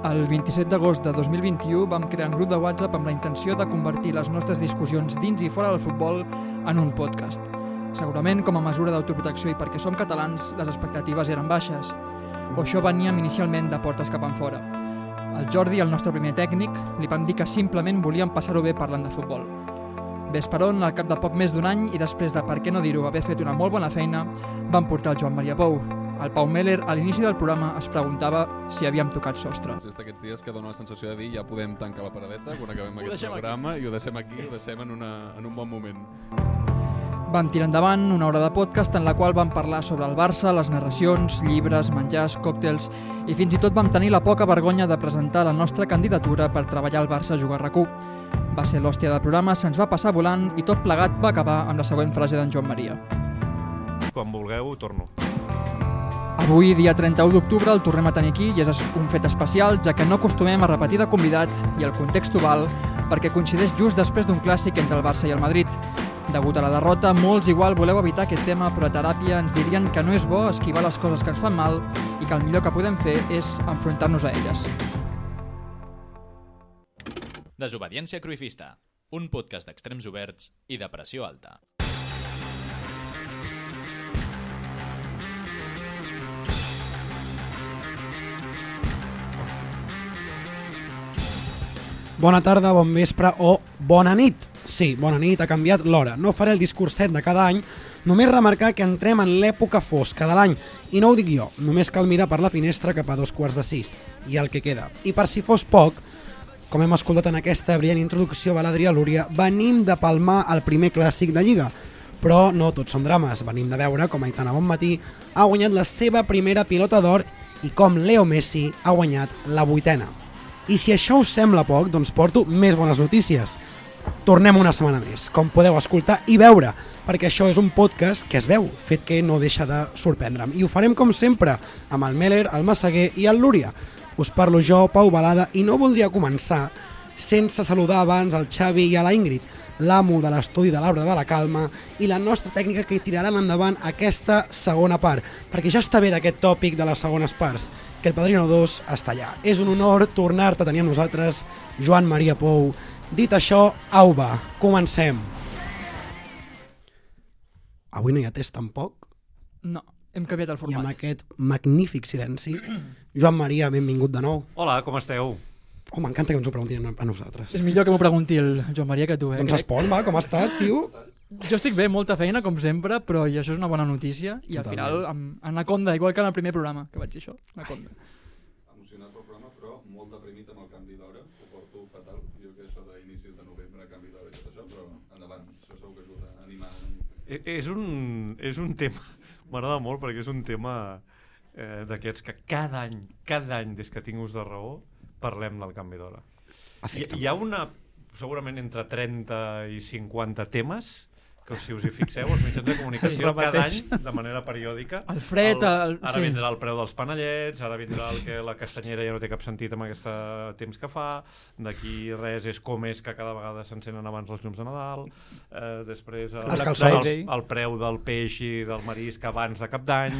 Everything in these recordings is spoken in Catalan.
El 27 d'agost de 2021 vam crear un grup de WhatsApp amb la intenció de convertir les nostres discussions dins i fora del futbol en un podcast. Segurament, com a mesura d'autoprotecció i perquè som catalans, les expectatives eren baixes. O això veníem inicialment de portes cap en fora. Al Jordi, el nostre primer tècnic, li vam dir que simplement volíem passar-ho bé parlant de futbol. Ves per on, al cap de poc més d'un any i després de, per què no dir-ho, haver fet una molt bona feina, vam portar el Joan Maria Pou. El Pau Meller, a l'inici del programa, es preguntava si havíem tocat sostre. És d'aquests dies que dona la sensació de dir ja podem tancar la paradeta quan acabem aquest deixem aquí. programa i ho deixem aquí, ho deixem en, una, en un bon moment. Vam tirar endavant una hora de podcast en la qual vam parlar sobre el Barça, les narracions, llibres, menjars, còctels i fins i tot vam tenir la poca vergonya de presentar la nostra candidatura per treballar al Barça a jugar RAC1. Va ser l'hòstia del programa, se'ns va passar volant i tot plegat va acabar amb la següent frase d'en Joan Maria. Quan vulgueu, torno. Avui, dia 31 d'octubre, el tornem a tenir aquí i és un fet especial, ja que no acostumem a repetir de convidat i el context ho val perquè coincideix just després d'un clàssic entre el Barça i el Madrid. Degut a la derrota, molts igual voleu evitar aquest tema, però a teràpia ens dirien que no és bo esquivar les coses que ens fan mal i que el millor que podem fer és enfrontar-nos a elles. Desobediència Cruifista, un podcast d'extrems oberts i de pressió alta. Bona tarda, bon vespre o bona nit. Sí, bona nit, ha canviat l'hora. No faré el discurset de cada any, només remarcar que entrem en l'època fosca de l'any. I no ho dic jo, només cal mirar per la finestra cap a dos quarts de sis. I el que queda. I per si fos poc, com hem escoltat en aquesta brillant introducció de l'Adrià Lúria, venim de palmar el primer clàssic de Lliga. Però no tots són drames, venim de veure com Aitana Bonmatí ha guanyat la seva primera pilota d'or i com Leo Messi ha guanyat la vuitena. I si això us sembla poc, doncs porto més bones notícies. Tornem una setmana més, com podeu escoltar i veure, perquè això és un podcast que es veu, fet que no deixa de sorprendre'm. I ho farem com sempre, amb el Meller, el Massaguer i el Lúria. Us parlo jo, Pau Balada, i no voldria començar sense saludar abans el Xavi i a la Ingrid, l'amo de l'estudi de l'arbre de la calma i la nostra tècnica que tiraran endavant aquesta segona part, perquè ja està bé d'aquest tòpic de les segones parts, que el Padrino 2 està allà. És un honor tornar-te a tenir amb nosaltres, Joan Maria Pou. Dit això, au va, comencem. Avui no hi ha test tampoc, No, hem canviat el i amb format. aquest magnífic silenci, Joan Maria, benvingut de nou. Hola, com esteu? Oh, m'encanta que ens ho preguntin a nosaltres. És millor que m'ho pregunti el Joan Maria que tu, eh? Doncs respon, va, com estàs, tio? Jo estic bé, molta feina, com sempre, però i això és una bona notícia. I al Totalment. final, amb Anaconda, igual que en el primer programa, que vaig dir això, Anaconda. Emocionat pel programa, però molt deprimit amb el canvi d'hora. Ho porto fatal. Jo que això d'inicis de novembre, canvi d'hora i tot això, però endavant. Això segur que ajuda a animar una mica. E- És un, és un tema, m'agrada molt perquè és un tema eh, d'aquests que cada any, cada any des que tinc ús de raó, parlem del canvi d'hora. Hi, hi ha una, segurament entre 30 i 50 temes que si us hi fixeu, els mitjans de comunicació cada any, de manera periòdica. El fred, el- ara sí. vindrà el preu dels panellets, ara vindrà el que la castanyera ja no té cap sentit amb aquest temps que fa, d'aquí res és com és que cada vegada s'encenen abans els llums de Nadal, eh, després el, el, el preu del peix i del marisc abans de cap d'any,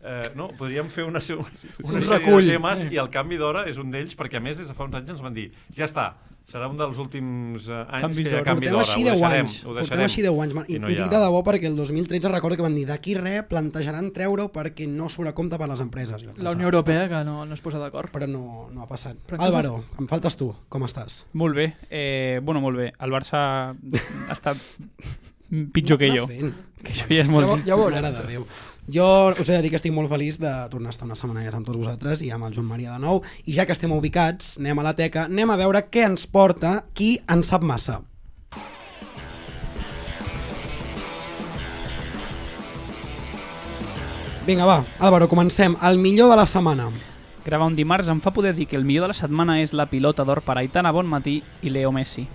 Eh, no, podríem fer una, una Un sèrie recull. de temes i el canvi d'hora és un d'ells perquè a més des de fa uns anys ens van dir ja està, serà un dels últims eh, anys Canvis que hi ha d'hora. canvi Portem d'hora, així ho 10 deixarem, anys. ho Portem deixarem. així 10 anys. man. I, I no i hi ha- dic de debò perquè el 2013 recordo que van dir d'aquí res plantejaran treure-ho perquè no surt a compte per les empreses. La Unió Europea, que no, no es posa d'acord. Però no, no ha passat. Però Álvaro, em faltes tu. Com estàs? Molt bé. Eh, bueno, molt bé. El Barça ha estat pitjor que jo. Fent. Que això ja és molt... Ja, ja ho Mare veurem. de Déu. Jo us he de dir que estic molt feliç de tornar a estar una setmana més amb tots vosaltres i amb el Joan Maria de nou. I ja que estem ubicats, anem a la teca, anem a veure què ens porta qui en sap massa. Vinga, va, Álvaro, comencem. El millor de la setmana. Gravar un dimarts em fa poder dir que el millor de la setmana és la pilota d'or per Aitana Bonmatí i Leo Messi.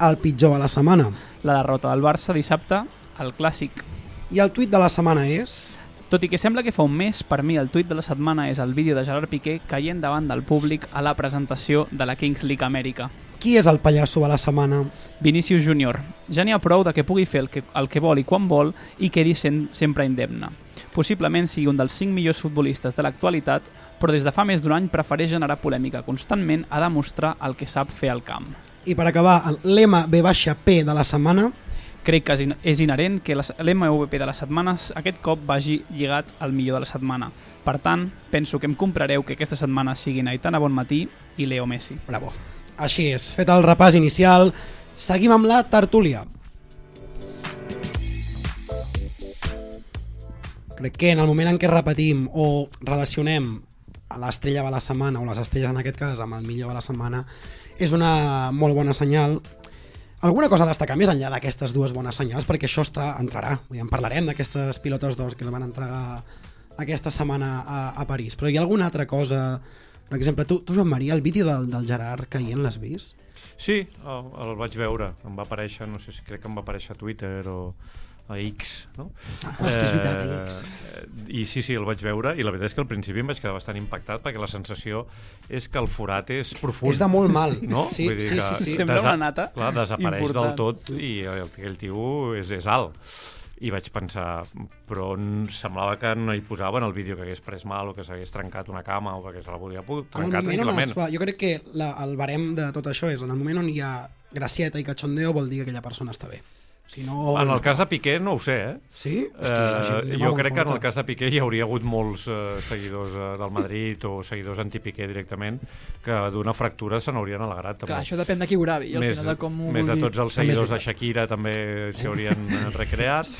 El pitjor de la setmana. La derrota del Barça dissabte, el clàssic. I el tuit de la setmana és... Tot i que sembla que fa un mes, per mi el tuit de la setmana és el vídeo de Gerard Piqué caient davant del públic a la presentació de la Kings League Amèrica. Qui és el pallasso de la setmana? Vinícius Júnior. Ja n'hi ha prou de que pugui fer el que, el que vol i quan vol i quedi sent sempre indemne. Possiblement sigui un dels 5 millors futbolistes de l'actualitat, però des de fa més d'un any prefereix generar polèmica constantment a demostrar el que sap fer al camp. I per acabar, el lema B-P de la setmana, Crec que és in- és inherent que l'MVP de les setmanes aquest cop vagi lligat al millor de la setmana. Per tant, penso que em comprareu que aquesta setmana siguin Aitana Bonmatí i Leo Messi. bravo. Així és, fet el repàs inicial, seguim amb la tertúlia. Crec que en el moment en què repetim o relacionem l'estrella de la setmana o les estrelles en aquest cas amb el millor de la setmana és una molt bona senyal alguna cosa a destacar més enllà d'aquestes dues bones senyals perquè això està entrarà, Vull dir, en parlarem d'aquestes pilotes d'os que el van entregar aquesta setmana a, a París però hi ha alguna altra cosa per exemple, tu, tu Joan Maria, el vídeo del, del Gerard caient l'has vist? Sí, el, el vaig veure. Em va aparèixer, no sé si crec que em va aparèixer a Twitter o a X, no? Ah, hosti, és veritat, a X. Eh, I sí, sí, el vaig veure i la veritat és que al principi em vaig quedar bastant impactat perquè la sensació és que el forat és profund. És de molt mal. No? Sí, Vull dir sí, que sí, sí. Sembla una nata Clar, desapareix important. del tot i el, aquell tio és, és alt. I vaig pensar, però semblava que no hi posaven el vídeo que hagués pres mal o que s'hagués trencat una cama o que se la volia el trencar tranquil·lament. fa, jo crec que la, el barem de tot això és en el moment on hi ha gracieta i cachondeo vol dir que aquella persona està bé. Si no... En el cas de Piqué no ho sé, eh? Sí? Hosti, gent Eh, jo crec que en el cas de Piqué hi hauria hagut molts eh, seguidors eh, del Madrid o seguidors anti-Piqué directament que d'una fractura se n'haurien alegrat. També. Clar, això depèn de qui ho gravi, al més, final de com ho més de tots els seguidors de. Shakira també s'hi haurien eh, recreat.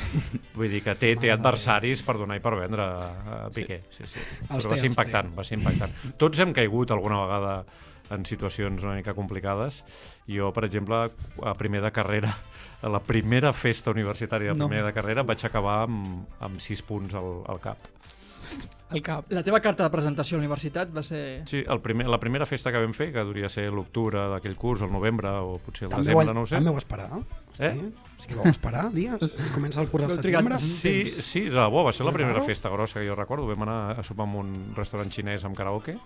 Vull dir que té, té adversaris per donar i per vendre a Piqué. Sí, sí. Els Però va ser impactant, va ser impactant. Tots hem caigut alguna vegada en situacions una mica complicades. Jo, per exemple, a primer de carrera, a la primera festa universitària de No. primer de carrera vaig acabar amb, amb 6 punts al, al cap. al cap. La teva carta de presentació a la universitat va ser... Sí, el primer, la primera festa que vam fer, que duria ser l'octubre d'aquell curs, el novembre o potser el També, desembre, no ho sé. també ho esperar. Eh? Sí que vau esperar dies. Comença el curs al setembre. Sí, sí, de debò, va ser la primera festa grossa que jo recordo. Vam anar a sopar en un restaurant xinès amb karaoke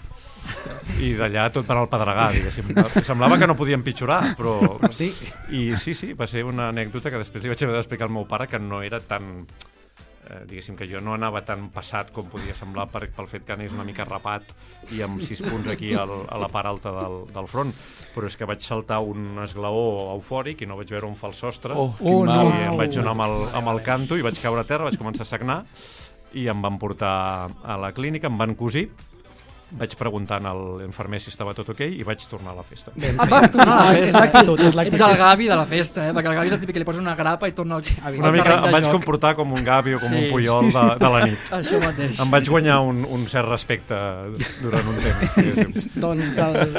i d'allà tot per al pedregar, diguéssim. Semblava que no podia empitjorar, però... Sí. I sí, sí, va ser una anècdota que després li vaig haver d'explicar al meu pare que no era tan eh, diguéssim que jo no anava tan passat com podia semblar per, pel fet que anés una mica rapat i amb sis punts aquí al, a la part alta del, del front però és que vaig saltar un esglaó eufòric i no vaig veure on fa el sostre Oh, Oh, no. mal. i em vaig donar amb el, amb el canto i vaig caure a terra, vaig començar a sagnar i em van portar a la clínica, em van cosir vaig preguntant a l'infermer si estava tot ok i vaig tornar a la festa. Ah, vas tornar a la és festa. l'actitud, és Ets el. Gavi de la festa, eh? Perquè el Gavi és el típic que li posa una grapa i torna al, al Una mica em vaig joc. comportar com un Gavi o com Sí, un Puyol de, de la nit. Això mateix. Em vaig guanyar un, un cert respecte durant un temps. Doncs del...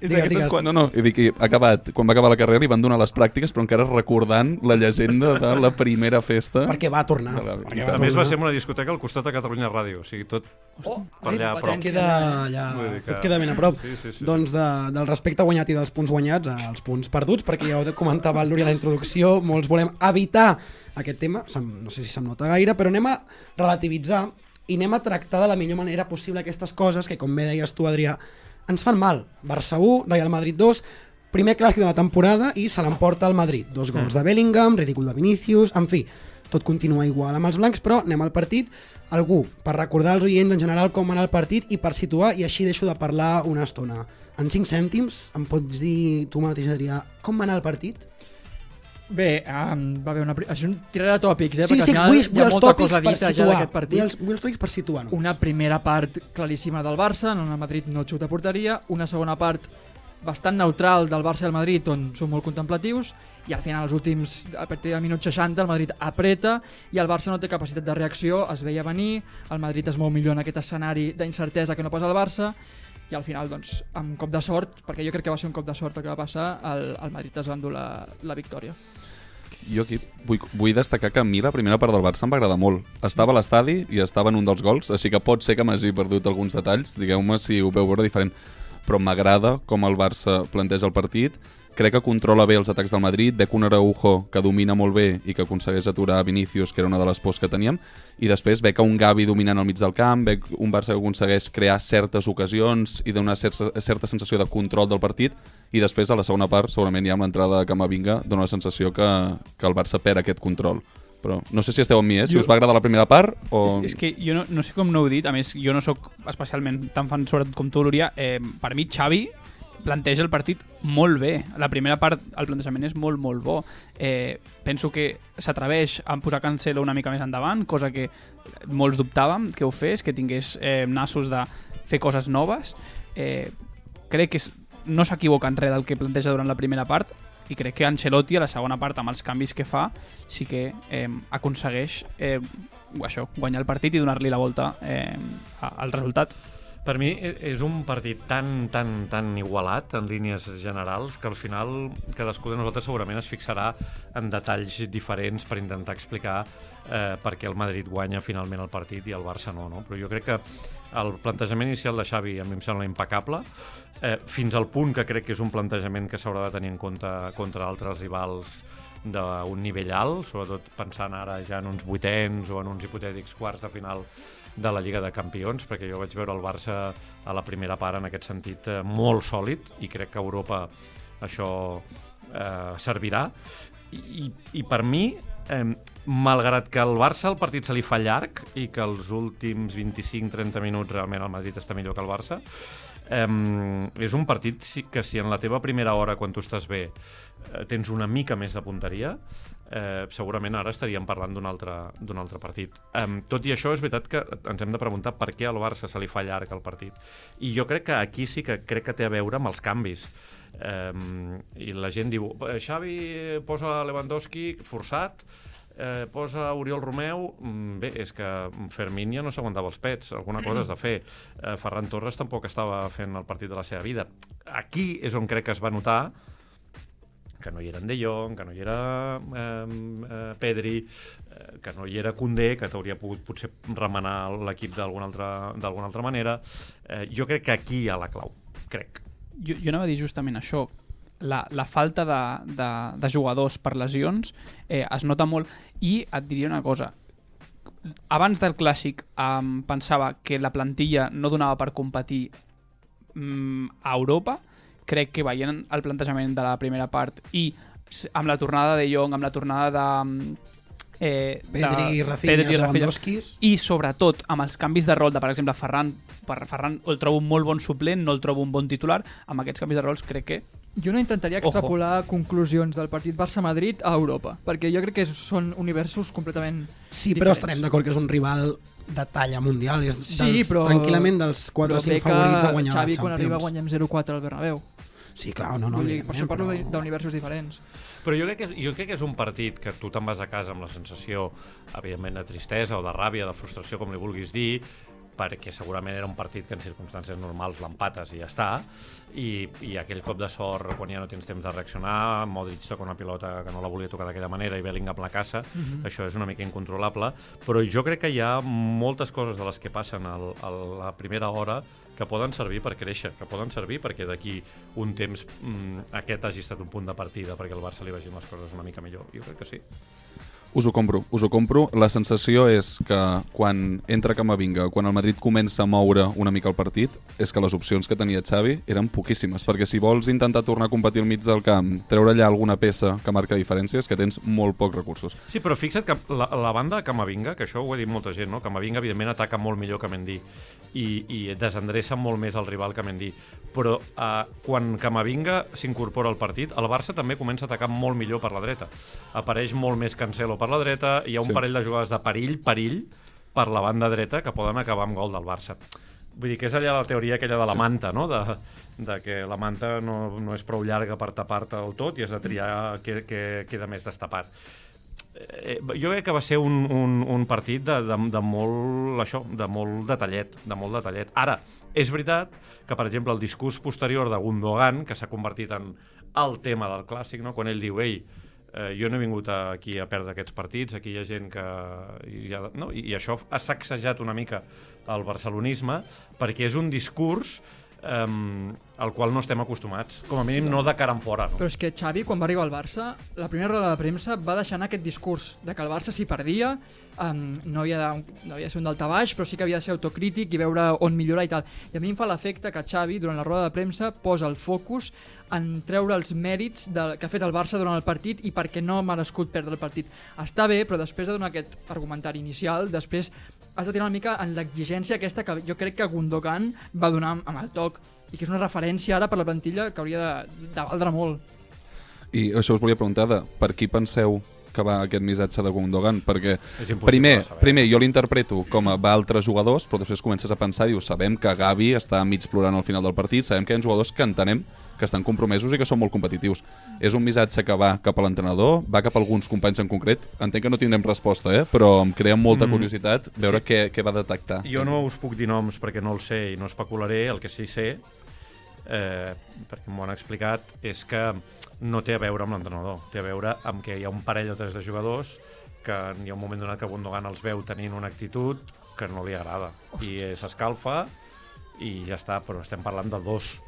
És Digues, digues. quan, no, no, he dit que ha acabat, quan va acabar la carrera li van donar les pràctiques, però encara recordant la llegenda de la primera festa. Perquè va tornar. La- Perquè i va A més, va tornar. ser en una discoteca al costat de Catalunya Ràdio, o sigui, tot Oh, per allà a prop. Queda allà, que- tot queda ben a prop. Sí, sí, sí, doncs de, del respecte guanyat i dels punts guanyats als punts perduts, perquè ja ho comentava el Luri a la introducció, molts volem evitar aquest tema, no sé si se'm nota gaire, però anem a relativitzar i anem a tractar de la millor manera possible aquestes coses que, com bé deies tu, Adrià, ens fan mal. Barça 1, Real Madrid 2, primer clàssic de la temporada i se l'emporta el Madrid. Dos gols de Bellingham, ridícul de Vinícius, en fi, tot continua igual amb els blancs, però anem al partit. Algú, per recordar als oients en general com anar el partit i per situar, i així deixo de parlar una estona. En 5 cèntims, em pots dir tu mateix, Adrià, com va anar el partit? Bé, um, va haver una... Això és un tiraré de tòpics, eh? sí, perquè sí, al final vull, hi vull ha els molta cosa dita ja d'aquest partit. Vull els, vull els tòpics per situar només. Una primera part claríssima del Barça, on el Madrid no xuta porteria, una segona part bastant neutral del Barça i el Madrid, on són molt contemplatius, i al final, els últims, a partir del minut 60, el Madrid apreta i el Barça no té capacitat de reacció, es veia venir, el Madrid es mou millor en aquest escenari d'incertesa que no pas el Barça, i al final, doncs, amb cop de sort, perquè jo crec que va ser un cop de sort el que va passar, el, el Madrid es va endur la, la victòria. Jo aquí vull, vull destacar que a mi la primera part del Barça em va agradar molt. Estava a l'estadi i estava en un dels gols, així que pot ser que m'hagi perdut alguns detalls, digueu-me si ho veu veure diferent. Però m'agrada com el Barça planteja el partit, crec que controla bé els atacs del Madrid, ve un Araujo que domina molt bé i que aconsegueix aturar Vinícius, que era una de les pors que teníem, i després ve que un Gavi dominant al mig del camp, ve un Barça que aconsegueix crear certes ocasions i donar certa, certa sensació de control del partit, i després a la segona part, segurament ja amb l'entrada de Camavinga, dona la sensació que, que el Barça perd aquest control. però no sé si esteu amb mi, eh? Si Jo- us va agradar la primera part o... És, és que jo no, no sé com no ho he dit, a més, jo no sóc especialment tan fan sobretot com tu, Lúria. Eh, per mi, Xavi planteja el partit molt bé. La primera part, el plantejament és molt, molt bo. Eh, penso que s'atreveix a posar Cancelo una mica més endavant, cosa que molts dubtàvem que ho fes, que tingués eh, nassos de fer coses noves. Eh, crec que no s'equivoca en res del que planteja durant la primera part i crec que Ancelotti a la segona part amb els canvis que fa sí que eh, aconsegueix eh, això, guanyar el partit i donar-li la volta eh, al resultat. Per mi e- és un partit tan, tan, tan igualat en línies generals que al final cadascú de nosaltres segurament es fixarà en detalls diferents per intentar explicar eh, per què el Madrid guanya finalment el partit i el Barça no, no? Però jo crec que el plantejament inicial de Xavi a mi em sembla impecable, eh, fins al punt que crec que és un plantejament que s'haurà de tenir en compte contra altres rivals d'un nivell alt, sobretot pensant ara ja en uns vuitens o en uns hipotètics quarts de final de la Lliga de Campions, perquè jo vaig veure el Barça a la primera part en aquest sentit eh, molt sòlid i crec que Europa això eh, servirà. I, i, per mi, eh, malgrat que al Barça el partit se li fa llarg i que els últims 25-30 minuts realment el Madrid està millor que el Barça, eh, és un partit que si en la teva primera hora, quan tu estàs bé, eh, tens una mica més de punteria, eh, segurament ara estaríem parlant d'un altre, altre partit. Um, tot i això, és veritat que ens hem de preguntar per què al Barça se li fa llarg el partit. I jo crec que aquí sí que crec que té a veure amb els canvis. Um, I la gent diu, "Eh, Xavi posa Lewandowski forçat, eh, posa Oriol Romeu mm, bé, és que Fermín ja no s'aguantava els pets alguna cosa has de fer eh, Ferran Torres tampoc estava fent el partit de la seva vida aquí és on crec que es va notar que no hi era en De Jong, que no hi era eh, Pedri, eh, que no hi era Koundé, que t'hauria pogut potser remenar l'equip d'alguna altra, altra manera. Eh, jo crec que aquí hi ha la clau, crec. Jo, jo anava a dir justament això. La, la falta de, de, de jugadors per lesions eh, es nota molt. I et diria una cosa abans del clàssic em pensava que la plantilla no donava per competir mm, a Europa. Crec que veient el plantejament de la primera part i amb la tornada de Jong, amb la tornada de... Eh, Pedri, de, Rafinha, Pedri, Rafinha, Lewandowski. i sobretot amb els canvis de rol de, per exemple, Ferran per Ferran el trobo un molt bon suplent, no el trobo un bon titular amb aquests canvis de rols crec que Jo no intentaria Ojo. extrapolar conclusions del partit Barça-Madrid a Europa, perquè jo crec que són universos completament Sí, però diferents. estarem d'acord que és un rival de talla mundial. És Sí, dels, però- tranquil·lament dels 4 o Però bé 5 favorits a guanyar Xavi la quan arriba Champions. guanyem 0-4 al Bernabéu. Sí, clar, no, no. Vull dir, per això parlo però- de- d'universos diferents. Però jo crec, que és, jo crec que és un partit que tu te'n vas a casa amb la sensació, evidentment, de tristesa o de ràbia, de frustració, com li vulguis dir, perquè segurament era un partit que en circumstàncies normals l'empates i ja està, i, i aquell cop de sort quan ja no tens temps de reaccionar, Modric toca una pilota que no la volia tocar d'aquella manera i Bellingham la caça, això és una mica incontrolable, però jo crec que hi ha moltes coses de les que passen al, a la primera hora que poden servir per créixer, que poden servir perquè d'aquí un temps mm, aquest hagi estat un punt de partida perquè el Barça li vagin les coses una mica millor. Jo crec que sí. Us ho compro, us ho compro. La sensació és que quan entra Camavinga, quan el Madrid comença a moure una mica el partit, és que les opcions que tenia Xavi eren poquíssimes, perquè si vols intentar tornar a competir al mig del camp, treure allà alguna peça que marca diferències, que tens molt pocs recursos. Sí, però fixa't que la, la banda de Camavinga, que això ho ha dit molta gent, no? Camavinga evidentment ataca molt millor que Mendy i, i desendreça molt més el rival que Mendy però eh, quan Camavinga s'incorpora al partit, el Barça també comença a atacar molt millor per la dreta. Apareix molt més Cancelo per la dreta, hi ha un Sí. sí. parell de jugades de perill, perill, per la banda dreta que poden acabar amb gol del Barça. Vull dir que és allà la teoria aquella de la manta, no? De, de que la manta no, no és prou llarga per tapar-te el tot i has de triar que, que queda més destapat eh, jo crec que va ser un, un, un partit de, de, de molt això, de molt detallet, de molt detallet. Ara, és veritat que, per exemple, el discurs posterior de Gundogan, que s'ha convertit en el tema del clàssic, no? quan ell diu, ei, eh, jo no he vingut aquí a perdre aquests partits, aquí hi ha gent que... I, ha, no? I, i això ha sacsejat una mica el barcelonisme, perquè és un discurs um, al qual no estem acostumats. Com a mínim no de cara en fora. No? Però és que Xavi, quan va arribar al Barça, la primera roda de premsa va deixar anar aquest discurs de que el Barça si perdia um, no, havia de, no havia de ser un daltabaix, però sí que havia de ser autocrític i veure on millorar i tal. I a mi em fa l'efecte que Xavi, durant la roda de premsa, posa el focus en treure els mèrits de, que ha fet el Barça durant el partit i perquè no ha merescut perdre el partit. Està bé, però després de donar aquest argumentari inicial, després has de tirar una mica en l'exigència aquesta que jo crec que Gundogan va donar amb- el toc i que és una referència ara per la plantilla que hauria de, de valdre molt. I això us volia preguntar de per qui penseu que va aquest missatge de Gundogan, perquè primer, primer jo l'interpreto com a va altres jugadors, però després comences a pensar, dius, sabem que Gavi està mig plorant al final del partit, sabem que hi ha jugadors que entenem que estan compromesos i que són molt competitius. És un missatge que va cap a l'entrenador, va cap a alguns companys en concret. Entenc que no tindrem resposta, eh? però em crea molta Mm. curiositat veure què, què va detectar. Jo no us puc dir noms perquè no el sé i no especularé, el que sí sé, eh, perquè m'ho han explicat, és que no té a veure amb l'entrenador, té a veure amb que hi ha un parell o tres de jugadors que hi ha un moment donat que Gundogan els veu tenint una actitud que no li agrada i eh, s'escalfa i ja està, però estem parlant de dos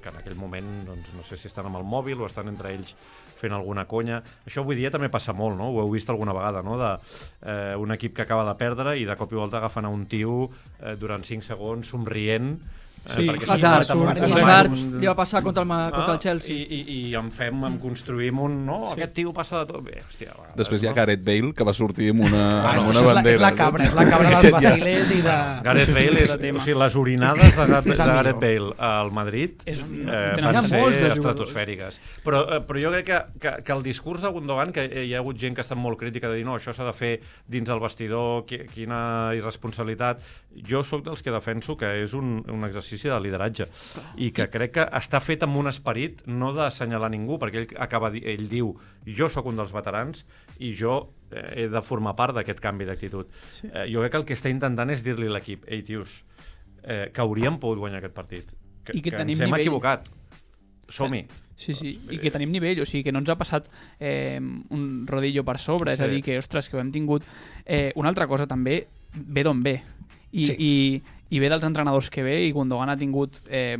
que en aquell moment doncs, no sé si estan amb el mòbil o estan entre ells fent alguna conya. Això avui dia també passa molt, no? Ho heu vist alguna vegada, no? De, eh, un equip que acaba de perdre i de cop i volta agafen a un tio eh, durant 5 segons somrient Sí, perquè s'ha Hazard, Hazard, li va passar contra el, Ma- contra el Ah, Chelsea. I, i, i en fem, en construïm un... No, sí. aquest tio passa de tot. Bé, hòstia, va, Després hi ha? Gareth Bale, que va sortir amb una, Ah, amb una és la, bandera. és la cabra, és la cabra dels batailers i de... Gareth Bale, és, de o sigui, les orinades de, de el Gareth. Bale al Madrid És eh, van ser de estratosfèriques. Però, eh, però jo crec que, que, que el discurs de Gundogan, que hi ha hagut gent que ha estat molt crítica de dir no, això s'ha de fer dins el vestidor, qui, quina irresponsabilitat, jo sóc dels que defenso que és un, un exercici de lideratge i que crec que està fet amb un esperit no d'assenyalar ningú, perquè ell, acaba, ell diu jo sóc un dels veterans i jo eh, he de formar part d'aquest canvi d'actitud. Sí. Eh, jo crec que el que està intentant és dir-li a l'equip, ei, tios, eh, que hauríem pogut guanyar aquest partit. Que, I que tenim ens hem nivell. equivocat. Som-hi. Sí, sí, i que tenim nivell, o sigui, que no ens ha passat eh, un rodillo per sobre, és a Sí. dir, que, ostres, que ho hem tingut... Eh, una altra cosa també, ve d'on ve. I, Sí. i, I ve dels entrenadors que ve, i Gundogan ha tingut eh,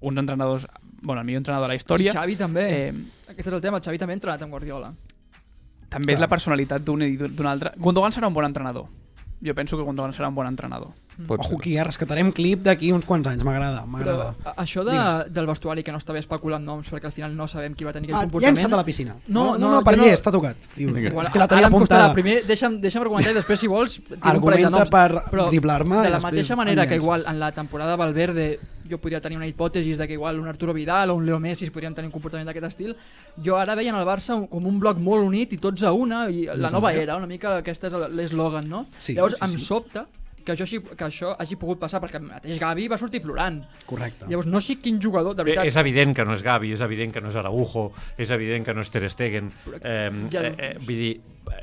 uns entrenadors... Bueno, el millor entrenador de la història. I Xavi també. Eh, Aquest és el tema, el Xavi també ha entrenat amb Guardiola. també és Clar. la personalitat d'un i d'un altre. Gundogan serà un bon entrenador. Jo penso que Gundogan serà un bon entrenador. Pot Ojo aquí, eh? rescatarem clip d'aquí uns quants anys, m'agrada, m'agrada. això de, Digues. del vestuari, que no està bé especular amb noms, perquè al final no sabem qui va tenir aquell Ah, comportament... llença't a la piscina. No, no, no, no, per no- llest, t'ha tocat. Diu, Vinga. és que la tenia apuntada. Primer, deixa'm, deixa'm argumentar i després, si vols, Argumenta noms. per driblar-me de la mateixa manera que igual en la temporada de Valverde jo podria tenir una hipòtesi de que igual un Arturo Vidal o un Leo Messi podrien tenir un comportament d'aquest estil, jo ara veien el Barça com un bloc molt unit i tots a una, i la nova era, una mica aquesta és l'eslògan, no? Sí, Llavors, sí, em sí. sobta que això, hagi- que això hagi pogut passar perquè el mateix Gavi va sortir plorant. Correcte. Llavors, no sé quin jugador, de Eh, veritat... És evident que no és Gavi, és evident que no és Araujo, és evident que no és Ter Stegen. Eh, Ja- eh, eh, vull dir,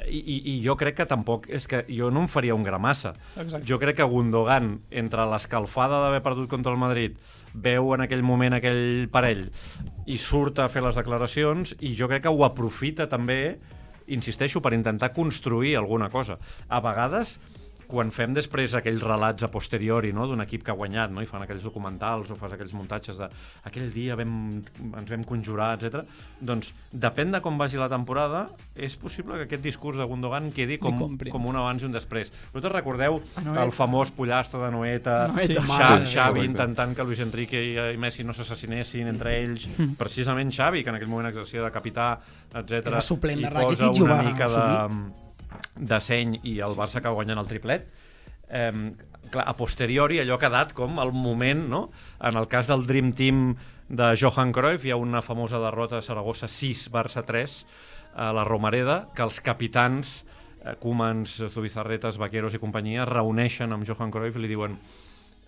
i, i, i jo crec que tampoc... És que jo no em faria un gramassa. Exacte. Jo crec que Gundogan, entre l'escalfada d'haver perdut contra el Madrid, veu en aquell moment aquell parell i surt a fer les declaracions i jo crec que ho aprofita també, insisteixo, per intentar construir alguna cosa. A vegades quan fem després aquells relats a posteriori no, d'un equip que ha guanyat no, i fan aquells documentals o fas aquells muntatges de aquell dia vam, ens vam conjurar, etc. doncs depèn de com vagi la temporada és possible que aquest discurs de Gundogan quedi com, com un abans i un després. Vosaltres recordeu Anoeta. el famós pollastre de Noeta, Anoeta. Mare de Xavi Déu. intentant que Luis Enrique i, i Messi no s'assassinessin entre ells, precisament Xavi, que en aquell moment exercia de capità, etc. Era suplent de i Rakitic posa i ho una va mica de, assumir. De seny i el Barça acaba guanyant el triplet eh, clar, a posteriori allò ha quedat com el moment no? en el cas del Dream Team de Johan Cruyff hi ha una famosa derrota a Saragossa 6 Barça 3 a la Romareda que els capitans eh, Koemans, Zubizarretas, Vaqueros i companyia reuneixen amb Johan Cruyff i li diuen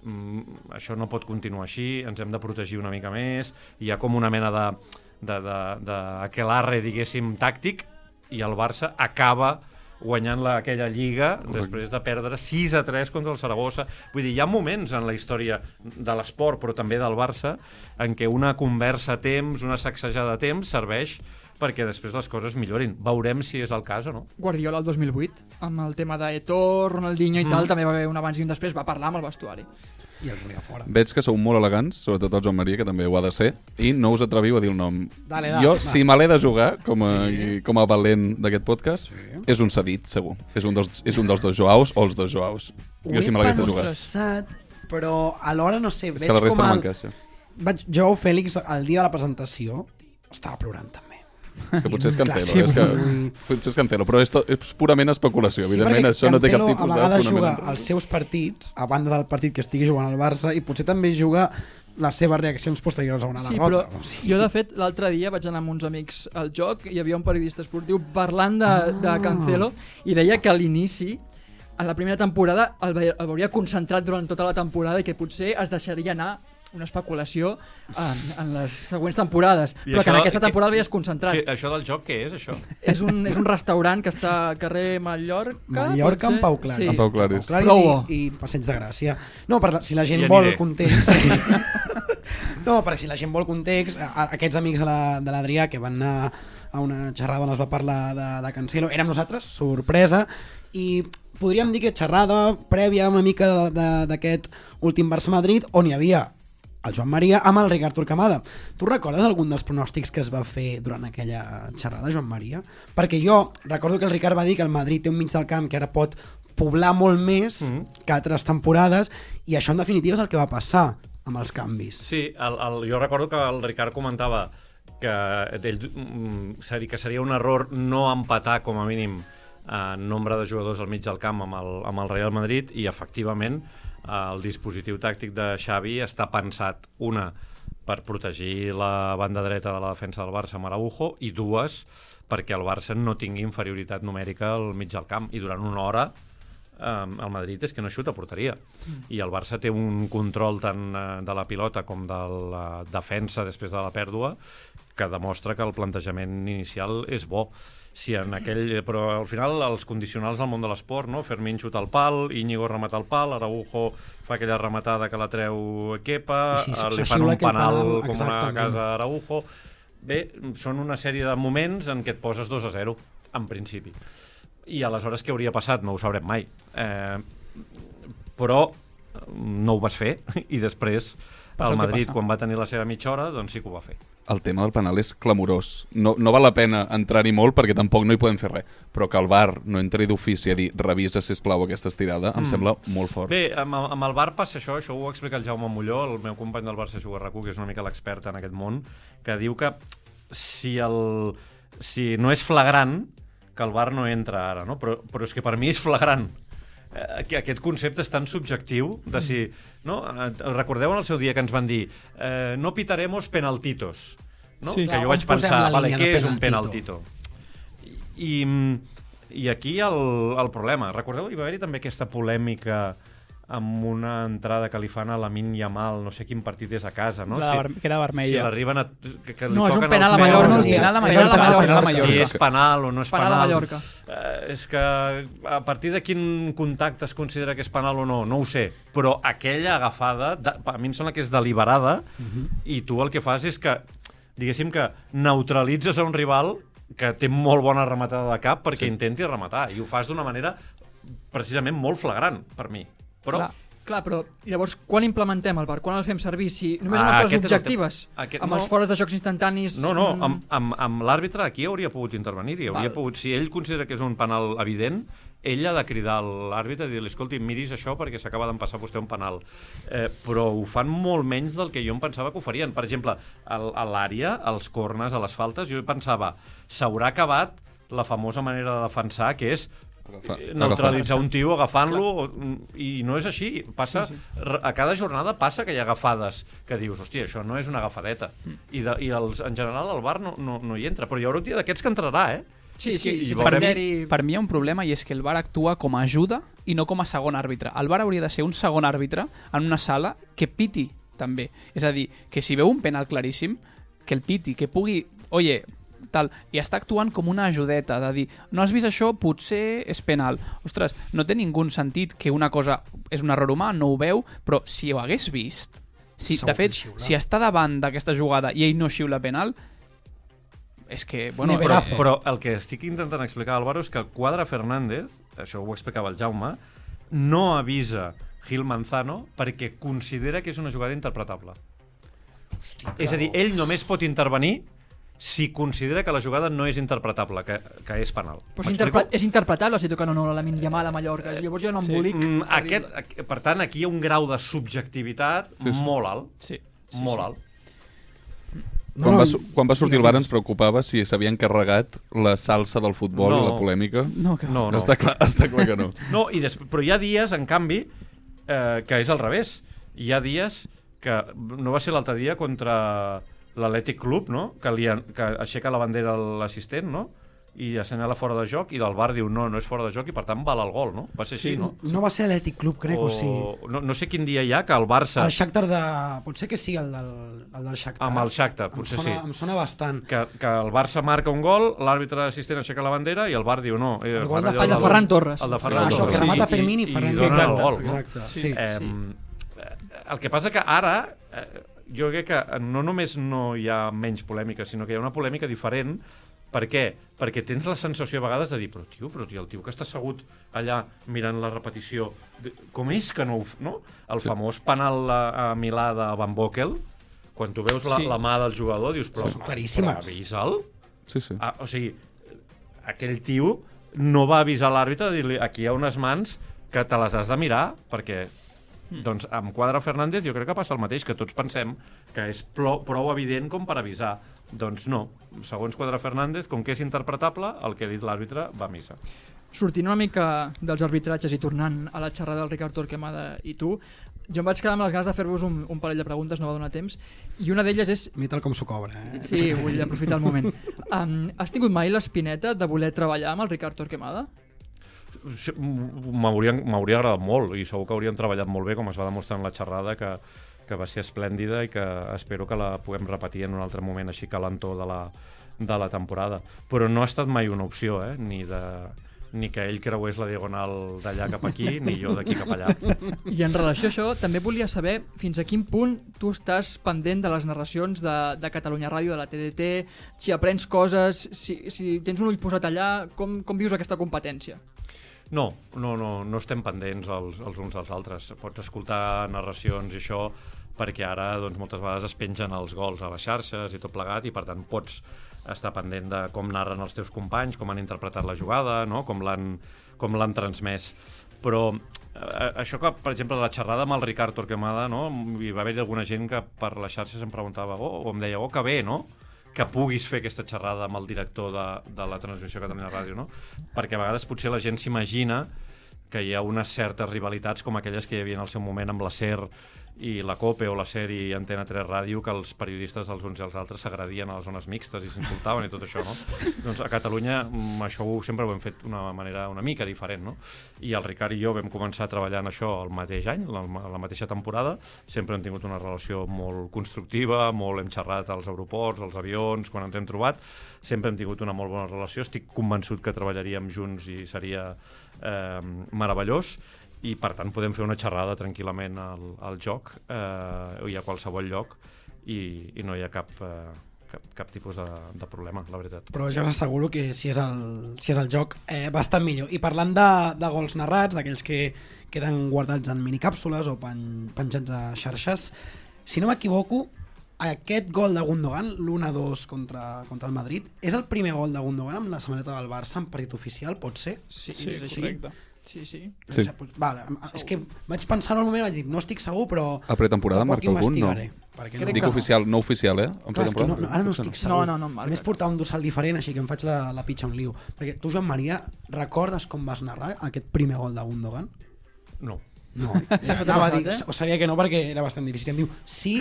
mm, això no pot continuar així, ens hem de protegir una mica més, hi ha com una mena de, de, de, de aquelarre, diguéssim, tàctic, i el Barça acaba guanyant la, aquella lliga Correcte. després de perdre 6 a 3 contra el Saragossa. Vull dir, hi ha moments en la història de l'esport, però també del Barça, en què una conversa a temps, una sacsejada a temps, serveix perquè després les coses millorin. Veurem si és el cas o no. Guardiola el 2008, amb el tema d'Eto, Ronaldinho i Mm. tal, també va haver un abans i un després, va parlar amb el vestuari. I el volia fora. Veig que sou molt elegants, sobretot el Joan Maria, que també ho ha de ser, i no us atreviu a dir el nom. Dale, dale, jo, va. si me l'he de jugar com a, sí. com a valent d'aquest podcast, Sí. és un cedit, segur. És un, dels, és un dels dos Joaus o els dos Joaus. Jo si me l'hagués de jugar. pensat, però alhora no sé, És veig que la resta com el... Vaig, Joao Fèlix, el dia de la presentació, estava plorant també. És que potser és Cancelo. Sí, és que, potser és Cancelo, però és, to, és purament especulació. Evidentment, perquè això no té cap Cancelo tipus a de vegades fonament. juga els seus partits, a banda del partit que estigui jugant al Barça, i potser també juga les seves reaccions posteriors a una Sí, però derrota. O sigui, jo, de fet, l'altre dia vaig anar amb uns amics al joc i hi havia un periodista esportiu parlant de, Ah. de Cancelo i deia que a l'inici, en la primera temporada, el, ve- el veuria concentrat durant tota la temporada i que potser es deixaria anar una especulació en, en les següents temporades, I però que en això- aquesta que- temporada veies concentrat. Que, això del joc, què és, això? És, un, és un restaurant que està al carrer Mallorca. Mallorca amb Pau Claris. Sí. Amb Pau Claris. Claris Prou bo. i, i Passeig de Gràcia. No, per, la- si la gent Hi vol aniré. context... no, perquè si la gent vol context, aquests amics de la- de l'Adrià que van anar a una xerrada on es va parlar de, de Cancelo, érem nosaltres, sorpresa, i podríem dir que xerrada prèvia una mica d'aquest últim Barça-Madrid, on hi havia el Joan Maria amb el Ricard Turcamada. Tu recordes algun dels pronòstics que es va fer durant aquella xerrada, Joan Maria? Perquè jo recordo que el Ricard va dir que el Madrid té un mig del camp que ara pot poblar molt més mm -hmm. que altres temporades i això en definitiva és el que va passar amb els canvis. Sí, el, el, jo recordo que el Ricard comentava que, ell, mm, seria, que seria un error no empatar com a mínim en nombre de jugadors al mig del camp amb el, amb el Real Madrid i efectivament el dispositiu tàctic de Xavi està pensat, una, per protegir la banda dreta de la defensa del Barça amb Araujo i dues, perquè el Barça no tingui inferioritat numèrica al mig del camp. I durant una hora eh, el Madrid és que no xuta porteria. I el Barça té un control tant eh, de la pilota com de la defensa després de la pèrdua que demostra que el plantejament inicial és bo si en aquell, però al final els condicionals del món de l'esport, no? Fermín xuta al pal, Íñigo remata el pal, Araujo fa aquella rematada que la treu Kepa, sí, sí, eh, li fan un penal, penal, com una casa Araujo bé, són una sèrie de moments en què et poses 2 a 0 en principi i aleshores què hauria passat? No ho sabrem mai. Eh, però no ho vas fer i després el Madrid, passa. quan va tenir la seva mitja hora, doncs sí que ho va fer. El tema del penal és clamorós. No, no val la pena entrar-hi molt perquè tampoc no hi podem fer res. Però que el VAR no entri d'ofici a dir revisa, sisplau, aquesta estirada, em Mm. sembla molt fort. Bé, amb, el- amb el Bar passa això, això ho explica el Jaume Molló, el meu company del Barça Juga RAC1, que és una mica l'expert en aquest món, que diu que si, el, si no és flagrant, que el Bar no entra ara, no? Però, però és que per mi és flagrant. Eh, que aquest concepte és tan subjectiu de si... No? Recordeu en el seu dia que ens van dir eh, no pitaremos penaltitos. No? Sí. Que jo vaig pensar, vale, què és un penaltito? I, i aquí el, el problema. Recordeu, hi va haver-hi també aquesta polèmica amb una entrada que li fan a la Min Yamal, no sé quin partit és a casa, no? La que era vermella. Si l'arriben a... Que, que li No, és un penal a. Mallorca. No, Sí, penal a Mallorca, penal a penal a Mallorca. Si és penal o no és Penal penal. a. Eh, és que a partir de quin contacte es considera que és penal o no, no ho sé. Però aquella agafada, de, a mi em sembla que és deliberada, i tu el que fas és que, diguéssim que neutralitzes a un rival que té molt bona rematada de cap perquè sí. intenti rematar, i ho fas d'una manera precisament molt flagrant, per mi. Però Clar, clar, però llavors quan implementem el VAR? Quan el fem servir? Si només Ah, amb les el objectives, tema. Aquest- amb no. els fores de jocs instantanis... No, no, mm, amb, amb, amb l'àrbitre aquí hauria pogut intervenir-hi. Hauria Val. pogut, si ell considera que és un penal evident, ell ha de cridar a l'àrbitre i dir-li, escolti, miris això perquè s'acaba d'empassar vostè un penal. Eh, però ho fan molt menys del que jo em pensava que ho farien. Per exemple, al- a l'àrea, als cornes, a les faltes, jo pensava, s'haurà acabat la famosa manera de defensar, que és Neutralitzar agafar. un tio agafant-lo i no és així, passa sí, sí. a cada jornada passa que hi ha agafades que dius, hòstia, això no és una agafadeta I, de, i els, en general el bar no, no, no hi entra, però hi haurà un dia d'aquests que entrarà, eh? Sí, sí, i sense per, mi, per mi hi ha un problema i és que el VAR actua com a ajuda i no com a segon àrbitre. El VAR hauria de ser un segon àrbitre en una sala que piti també. És a dir, que si veu un penal claríssim, que el piti, que pugui... Oye, tal, i està actuant com una ajudeta de dir, no has vist això, potser és penal. Ostres, no té ningú sentit que una cosa és un error humà, no ho veu, però si ho hagués vist, si, Segur de fet, si està davant d'aquesta jugada i ell no xiula penal, és que, bueno, Però, Brazo. però el que estic intentant explicar, Álvaro, és que el quadre Fernández, això ho explicava el Jaume, no avisa Gil Manzano perquè considera que és una jugada interpretable. és a dir, ell només pot intervenir si considera que la jugada no és interpretable, que, que és penal. Però és, interpre és interpretable si toquen o no la Lamin Yamal a Mallorca. Llavors hi ha un embolic. Mm, terrible. aquest, aqu- per tant, aquí hi ha un grau de subjectivitat Sí, sí. molt alt. Sí, Sí, molt alt. No, Quan, no, va, quan va sortir el bar ens preocupava si s'havien carregat la salsa del futbol No. i la polèmica. No, que... No, no. Està, clar, està clar que no. No, i després, però hi ha dies, en canvi, eh, que és al revés. Hi ha dies que no va ser l'altre dia contra l'Atlètic Club, no? que, li, que aixeca la bandera l'assistent, no? i assenyala fora de joc, i del bar diu no, no és fora de joc, i per tant val el gol, no? Va ser així, no? no va ser l'Atlètic Club, crec, o, sí. no, no sé quin dia hi ha que el Barça, El Shakhtar de... Potser que sí, el del, el del Shakhtar. Amb el Shakhtar, potser em sona, sí. Em sona bastant. que, que el Barça marca un gol, l'àrbitre assistent aixeca la bandera i el bar diu no. Eh, El gol de El de Ferran Torres. El de Ferran Això, Torres. que remata Sí, Fermín i i, Ferran i donen el Torres. gol. No? Exacte, sí. Eh, el que passa que ara eh, jo crec que no només no hi ha menys polèmica, sinó que hi ha una polèmica diferent. Per què? Perquè tens la sensació a vegades de dir però tio, però tio, el tio que està assegut allà mirant la repetició, com és que no ho... No? El Sí. famós penal a, a Milà de Van Bokel, quan tu veus la, Sí. la mà del jugador, dius, però, Són claríssimes. però avisa'l. Sí, sí. Ah, o sigui, aquell tio no va avisar l'àrbitre de dir-li aquí hi ha unes mans que te les has de mirar perquè doncs amb Quadra Fernández jo crec que passa el mateix, que tots pensem que és prou, prou evident com per avisar. Doncs no, segons Quadra Fernández, com que és interpretable, el que ha dit l'àrbitre va a missa. Sortint una mica dels arbitratges i tornant a la xerrada del Ricard Torquemada i tu, jo em vaig quedar amb les ganes de fer-vos un, un parell de preguntes, no va donar temps, i una d'elles és... A mi tal com s'ho cobra, eh? Sí, vull aprofitar el moment. Um, has tingut mai l'espineta de voler treballar amb el Ricard Torquemada? M'hauria agradat molt i segur que haurien treballat molt bé, com es va demostrar en la xerrada, que, que va ser esplèndida i que espero que la puguem repetir en un altre moment així calentó de la, de la temporada. Però no ha estat mai una opció, eh? ni, de, ni que ell creués la diagonal d'allà cap aquí, ni jo d'aquí cap allà. I en relació a això, també volia saber fins a quin punt tu estàs pendent de les narracions de, de Catalunya Ràdio, de la TDT, si aprens coses, si, si tens un ull posat allà, com, com vius aquesta competència? No, no, no, no estem pendents els, els uns dels altres. Pots escoltar narracions i això perquè ara doncs, moltes vegades es pengen els gols a les xarxes i tot plegat i per tant pots estar pendent de com narren els teus companys, com han interpretat la jugada, no? com l'han transmès. Però eh, això que, per exemple, la xerrada amb el Ricard Torquemada, no? hi va haver alguna gent que per les xarxes em preguntava, oh, o em deia, oh, que bé, no? Que puguis fer aquesta xerrada amb el director de, de la transmissió Catalunya Ràdio, no? Perquè a vegades potser la gent s'imagina que hi ha unes certes rivalitats com aquelles que hi havia en el seu moment amb la SER i la COPE o la SER i Antena 3 Ràdio que els periodistes dels uns i els altres s'agradien a les zones mixtes i s'insultaven i tot això, no? doncs a Catalunya mm, això ho, sempre ho hem fet d'una manera una mica diferent, no? I el Ricard i jo vam començar a treballar en això el mateix any, la, la mateixa temporada, sempre hem tingut una relació molt constructiva, molt hem xerrat als aeroports, als avions, quan ens hem trobat, sempre hem tingut una molt bona relació, estic convençut que treballaríem junts i seria eh, meravellós, i per tant podem fer una xerrada tranquil·lament al, al joc eh, i a qualsevol lloc i, i no hi ha cap, eh, cap, cap tipus de, de problema, la veritat. Però ja us asseguro que si és el, si és el joc eh, bastant millor. I parlant de, de gols narrats, d'aquells que queden guardats en minicàpsules o pen, penjats a xarxes, si no m'equivoco, aquest gol de Gundogan, l'1-2 contra, contra el Madrid, és el primer gol de Gundogan amb la samarreta del Barça en partit oficial, pot ser? Sí, Sí, correcte. Sí, sí. Sí. O sigui, pues, vale, és que vaig pensar al moment i vaig dir, no estic segur, però... A pretemporada marca algun, no? perquè Crec Dic que no. oficial, no oficial, eh? En Clar, és que no, no, ara no estic segur. No, no, no marca. A més portar un dorsal diferent, així que em faig la, la pitxa un liu. Perquè tu, Joan Maria, recordes com vas narrar aquest primer gol de Gundogan? No. No, t'ha anava a dir, eh? ho sabia que no perquè era bastant difícil. Em diu, sí,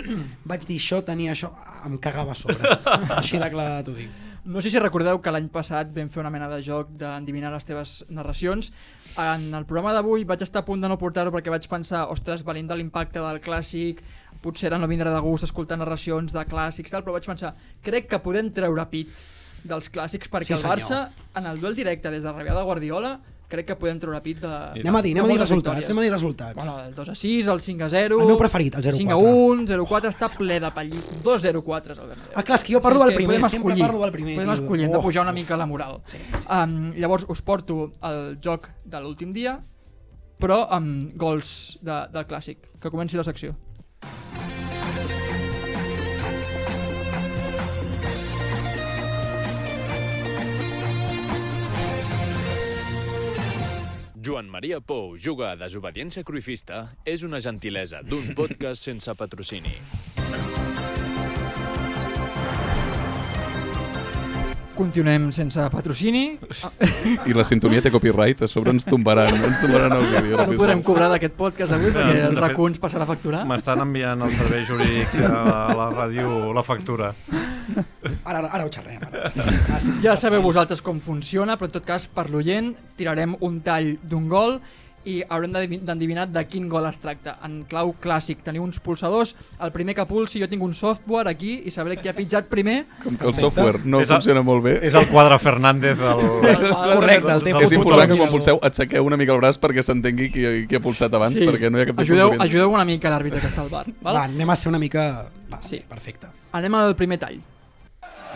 vaig dir això, tenia això, em cagava a sobre. Així de clar t'ho dic. No sé si recordeu que l'any passat vam fer una mena de joc d'endivinar les teves narracions. En el programa d'avui vaig estar a punt de no portar-ho perquè vaig pensar, ostres, venint de l'impacte del clàssic, potser ara no vindrà de gust escoltar narracions de clàssics, tal, però vaig pensar, crec que podem treure pit dels clàssics perquè Sí, el Barça, en el duel directe des de Revià de Guardiola, crec que podem treure pit de... Anem a dir, anem a dir resultats, victòries. anem a dir resultats. Bueno, el 2 a 6, el 5 a 0... El meu preferit, el 0-4. 5 a 1, 0 a 4, està ple de pallís. 2 0 4 és el Bernabéu. Ah, clar, és que jo parlo Sí, del primer, sempre escollir, parlo del primer, Podem escollir, hem de Oh. pujar una mica la moral. Sí, sí, sí. Um, llavors us porto el joc de l'últim dia, però amb gols de, del clàssic. Que comenci la secció. Joan Maria Pou juga a Desobediència Cruifista és una gentilesa d'un podcast sense patrocini. Continuem sense patrocini. I la sintonia té copyright, a sobre ens tombaran, ens tombaran el vídeo. No podrem cobrar d'aquest podcast avui perquè de el RAC1 ens passarà a facturar. M'estan enviant els serveis jurídics a la ràdio la factura. Ara, ara ho xerrem. Ara ho xerrem. Ah. Ja sabeu vosaltres com funciona, però en tot cas, per l'oient, tirarem un tall d'un gol i haurem d'adivi- d'endevinar de quin gol es tracta. En clau clàssic, teniu uns pulsadors, el primer que pulsi, jo tinc un software aquí i sabré qui ha pitjat primer. Com que el software no És el- funciona molt bé, És el quadre Fernández del... Correcte, el té és important que quan pulseu aixequeu una mica el braç perquè s'entengui qui, qui ha pulsat abans, perquè no hi ha cap tipus ajudeu, ajudeu una mica l'àrbitre que està al bar. Val? Va, anem a ser una mica... Va, Sí. sí. perfecte. Anem al primer tall.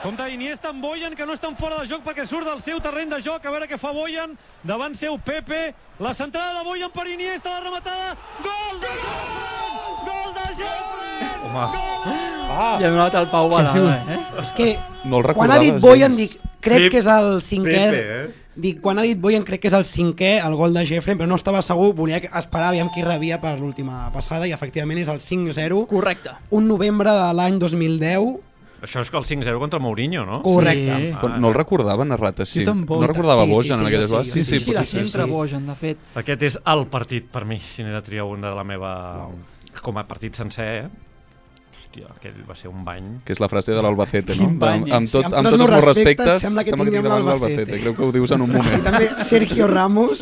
Compte Iniesta amb Boyan, que no estan fora de joc perquè surt del seu terreny de joc. A veure què fa Boyan. Davant seu Pepe. La centrada de Boyan per Iniesta, la rematada. Gol de Jeffrey! Gol de! Home. Ah. I ha donat el Pau Balada, eh? És que No el quan ha dit Boyan, dic, crec Pep- que és el cinquè... Pepe, eh? Dic, quan ha dit Boyan, crec que és el cinquè, el gol de Jeffrey, però no estava segur, volia que- esperar aviam qui rebia per l'última passada, i efectivament és el 5-0. Correcte. Un novembre de l'any 2010. Això és que el 5-0 contra Mourinho, no? Correcte. Sí. Però no el recordava narrat així. Jo tampoc. No recordava Sí, sí, Bojan sí, en aquelles sí, vegades. sí, Sí, sí, Sí, la potser centre sí. Bojan, de fet. Aquest és el partit per mi, si n'he de triar un de la meva... Com a partit sencer, eh? Hòstia, aquell va ser un bany. Que és la frase de l'Albacete, no? Bany, Amb, amb, eh? tot, amb amb tots els meus respectes, respectes, sembla que sembla que tinguem tinc davant l'Albacete. Creu que ho dius en un I moment. també Sergio Ramos,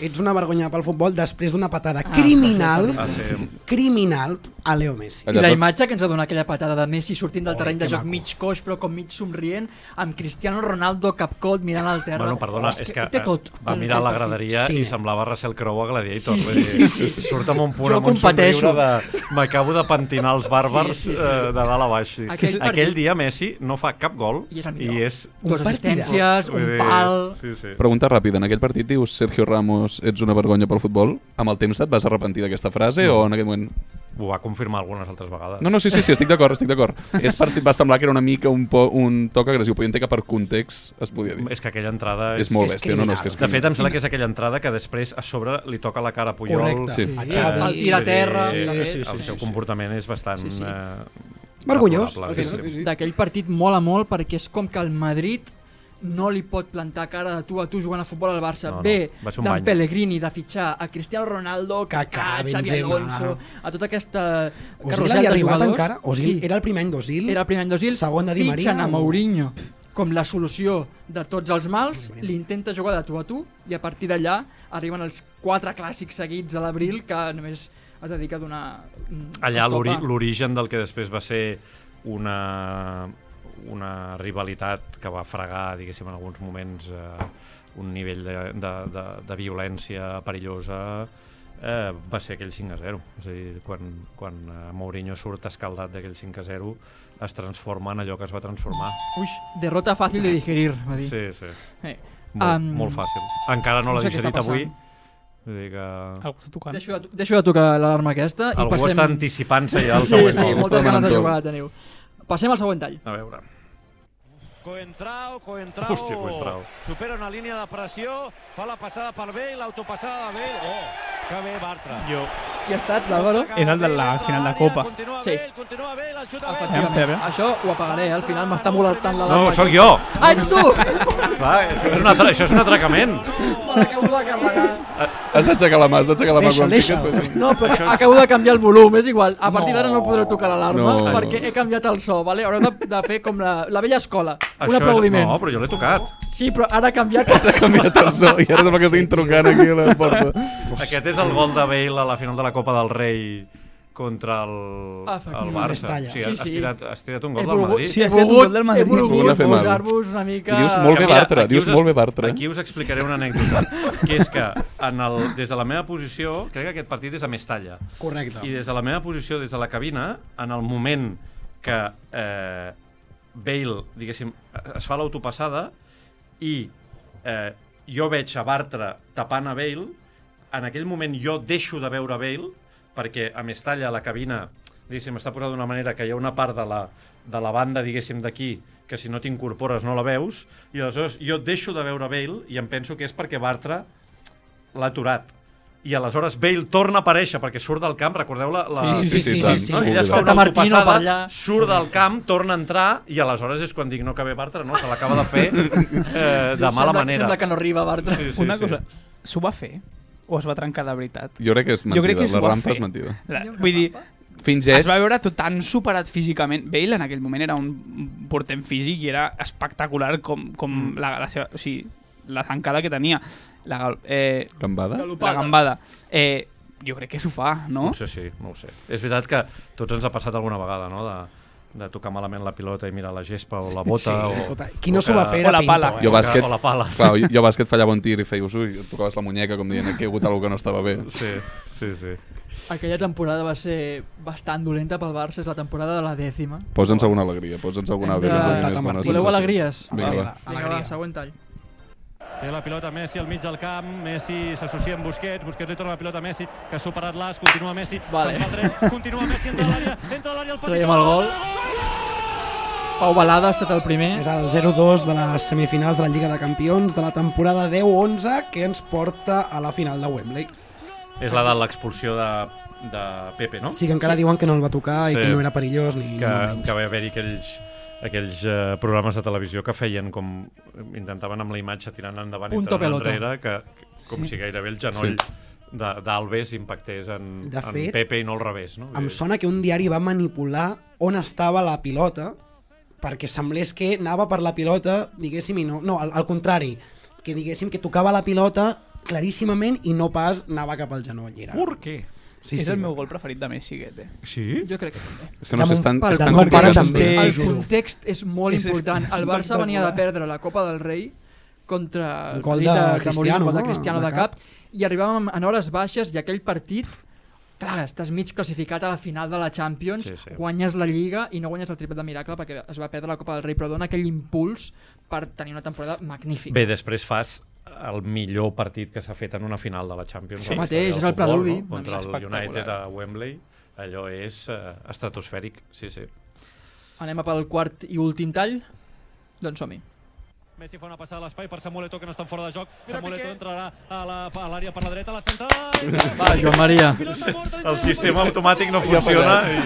ets una vergonya pel futbol després d'una patada criminal, Va ser... criminal a Leo Messi. I la imatge que ens va donar aquella patada de Messi sortint del Oi, terreny de que joc maco. mig coix però com mig somrient amb Cristiano Ronaldo capcot mirant al terra. Bueno, perdona, Oh, és que ho té tot. va el- mirar el la graderia Sí. i semblava Russell Crowe a Gladiator. Sí, sí, sí, sí, sí. Surt amb un punt, Jo amb un competeixo. somriure de... M'acabo de pentinar els bàrbars Sí, sí, sí. eh, de dalt a baix. Sí. Aquell Aquell, partit- dia Messi no fa cap gol I és i és... Un assistències, un pal... Sí, sí. Pregunta ràpida, en aquell partit dius Sergio Ramos, ets una vergonya pel futbol? Amb el temps et vas arrepentir d'aquesta frase No. o en aquell moment... Ho va confirmar algunes altres vegades. No, no, sí, sí, sí estic d'acord, estic d'acord. És per si et va semblar que era una mica un, po, un toc agressiu, però jo entenc que per context es podia dir. És que aquella entrada és... És molt bèstia, no, no, és que és De fet, em sembla que és aquella entrada que després a sobre li toca la cara a Puyol. Correcte. Sí. A Sí, Xavi. el tira a terra... Sí, també. sí, el seu comportament és bastant... Sí, sí. Eh, Vergonyós. reprobable, sí, sí. Sí, sí. D'aquell partit mola molt perquè és com que el Madrid no li pot plantar cara de tu a tu jugant a futbol al Barça. No, no, un d'en. Pellegrini de fitxar a Cristiano Ronaldo, Kaká, Xavi Benzema. Alonso, a tota aquesta carrusel havia de arribat jugadors. encara? Ozil, Sí. Era el primer any d'Ozil? Era el primer any d'Ozil, Segon de Di Maria, fitxen a Mourinho com la solució de tots els mals, li intenta jugar de tu a tu i a partir d'allà arriben els quatre clàssics seguits a l'abril que només es dedica a donar Allà l'origen del que després va ser una, una rivalitat que va fregar, diguéssim, en alguns moments eh, un nivell de, de, de, de violència perillosa eh, va ser aquell 5 a 0. És a dir, quan, quan eh, Mourinho surt escaldat d'aquell 5 a 0 es transforma en allò que es va transformar. Uix, derrota fàcil de digerir, va dir. Sí, sí. Eh. Molt, Um, molt fàcil. Encara no no l'ha digerit avui. Vull dir que... Algú està tocant. Deixo de, deixo de tocar l'alarma aquesta i Algú passem... està anticipant-se ja al Sí, següent sí, moltes ganes de jugar teniu. Passem al següent tall. A veure. Coentrao, Coentrao, Hòstia, Coentrao. supera una línia de pressió, fa la passada per Bale, l'autopassada de Bale, oh, que bé Bartra. Jo. Qui ha estat, l'Àlvaro? És el de la final de Copa. Continua Sí. Bale, continua Bale, el xut a Bale. Efectivament. Espera, espera. Això ho apagaré, eh? al final m'està molestant No, l'alarma. sóc jo! Ah, ets tu! Clar, això, és un atra això és un atracament. Acabo de carregar. Has d'aixecar la mà, has d'aixecar la mà Deixa, quan deixa. piques. Pues... No, però acabo de canviar el volum, és igual. A partir d'ara no podreu tocar l'alarma No. perquè he canviat el so, vale? Haureu de, de fer com la, la vella escola. Això Un és- aplaudiment. No, però jo l'he tocat. Sí, però ara ha canviat... Ha canviat el so i ara sembla que estic trucant aquí a la porta. Aquest és el gol de Bale a la final de la Copa del Rei contra el, Ah, el. Barça. Mestalla. O sigui, Sí, has, sí. tirat, has tirat un He gol del volgut, Madrid. Sí, he has fet un volgut, gol del he Madrid. volgut fer mal. posar-vos una mica... I dius molt bé Bartra, aquí dius us- molt bé Bartra. Aquí us explicaré una anècdota, que és que en el, des de la meva posició, crec que aquest partit és a Mestalla, Correcte. i des de la meva posició, des de la cabina, en el moment que eh, Bale, diguéssim, es fa l'autopassada i eh, jo veig a Bartra tapant a Bale, en aquell moment jo deixo de veure Bale perquè a Mestalla la cabina diguéssim, està posada d'una manera que hi ha una part de la, de la banda, diguéssim, d'aquí que si no t'incorpores no la veus. I aleshores jo deixo de veure Bale i em penso que és perquè Bartra l'ha aturat i aleshores Bale torna a aparèixer perquè surt del camp, recordeu la... la... Sí, sí, sí, sí, sí, sí. No? Ella es fa una Martino per autopassada, allà. surt del camp, torna a entrar i aleshores és quan dic no que ve Bartra, no, se l'acaba de fer eh, de mala sembla, manera. Sembla que no arriba, Bartra. Sí, sí, Una sí. cosa, s'ho va fer? O es va trencar de veritat? Jo crec que és Jo mentida, crec que la rampa fer. és mentida. La, vull dir, Fins és... es va veure tot tan superat físicament. Bale en aquell moment era un portent físic i era espectacular com, com Mm. la, la seva... O sigui, la zancada que tenia. La, gal- eh, Gambada? la gambada. Eh, jo crec que s'ho fa, no? Potser sí, no ho sé. És veritat que tots ens ha passat alguna vegada, no?, de, de tocar malament la pilota i mirar la gespa o la bota. Sí, o, tota... Qui no s'ho va fer era la Pinto, pala. eh? Jo bàsquet, o la pala. clar, jo, jo bàsquet fallava un tir i feies, ui, et tocaves la muñeca, com dient, que hi ha hagut alguna que no estava bé. Sí, sí, sí. Aquella temporada va ser bastant dolenta pel Barça, és la temporada de la dècima. Posa'ns alguna alegria, posa'ns alguna alegria. Voleu alegries? Vinga, va. Vinga, va, següent tall. Té la pilota Messi al mig del camp, Messi s'associa amb Busquets, Busquets li torna la pilota a Messi, que ha superat l'As, continua Messi, Vale. 3, continua Messi, entra a l'àrea, entra a l'àrea el petit Traiem el gol. Pau Balada ha estat el primer. És el 0-2 de les semifinals de la Lliga de Campions de la temporada 10-11 que ens porta a la final de Wembley. És la de l'expulsió de, de Pepe, no? Sí que encara diuen que no el va tocar i Sí. que no era perillós ni... que, que va haver-hi aquells, aquells uh, programes de televisió que feien com intentaven amb la imatge tirant endavant i Punto tirant pelota. enrere que, que com Sí. si gairebé el genoll de- d'Alves impactés en, De en fet, Pepe i no al revés no? Em sona que un diari va manipular on estava la pilota perquè semblés que anava per la pilota, diguéssim, i no... No, al, al contrari, que diguéssim que tocava la pilota claríssimament i no pas anava cap al genoll. Era... Per què? Sí, és sí. el meu gol preferit de Messi, aquest, eh? Sí? Jo crec que també. És que no sé, estan, Del estan pare els també. El context és molt És- és- important. és El Barça venia de perdre la Copa del Rei contra Un el gol de Mourinho, Cristiano, de no? Cristiano De de cap, i arribàvem en hores baixes i aquell partit Clar, estàs mig classificat a la final de la Champions, Sí, sí. guanyes la Lliga i no guanyes el triplet de miracle perquè es va perdre la Copa del Rei, però dona aquell impuls per tenir una temporada magnífica. Bé, després fas el millor partit que s'ha fet en una final de la Champions. Sí, mateix, és el preludi. No? Contra el. United a Wembley. Allò és uh, estratosfèric, sí, sí. Anem a pel quart i últim tall? Doncs som-hi. Messi fa una passada a l'espai per Samuel Eto'o, que no està en fora de joc. Mira, Samuel Piqué. Eto'o entrarà a l'àrea per la dreta, a la centrada... Va, Joan Maria. El sistema automàtic no funciona i...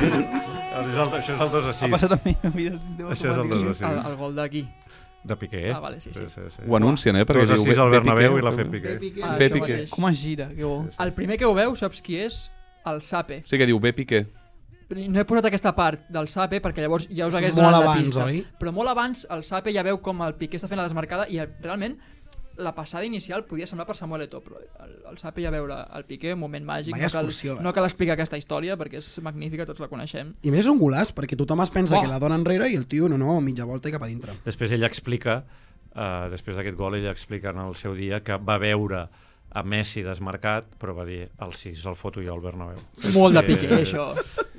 Això és el 2 a 6. Ha passat a mi a mi el sistema Això és el automàtic. 2 a 6. El, el gol d'aquí. De Piqué. Ah, vale, sí, sí. Ho anuncien, eh? Perquè 2 a diu, 6 al Bernabéu i l'ha ve- fet Piqué. Ah, Bé Piqué. mateix. Com es gira, que bo. El primer que ho veu, saps qui és? El Sape. Sí que diu, bé Piqué. No he posat aquesta part del Sape perquè llavors ja us És hagués donat la abans, pista. oi? Però molt abans el Sape ja veu com el Piqué està fent la desmarcada i eh, realment la passada inicial podia semblar per Samuel Eto'o, però el, el Sape ja veure el Piqué, un moment màgic, Vaya no cal, excursió, eh? no cal explicar aquesta història perquè és magnífica, tots la coneixem. I més és un golaç, perquè tothom es pensa Oh. que la dona enrere i el tio, no, no, mitja volta i cap a dintre. Després ell explica, uh, després d'aquest gol, ell explica en el seu dia que va veure a Messi desmarcat, però va dir, el 6 el foto jo al Bernabéu. Molt de Eh, Piqué, això.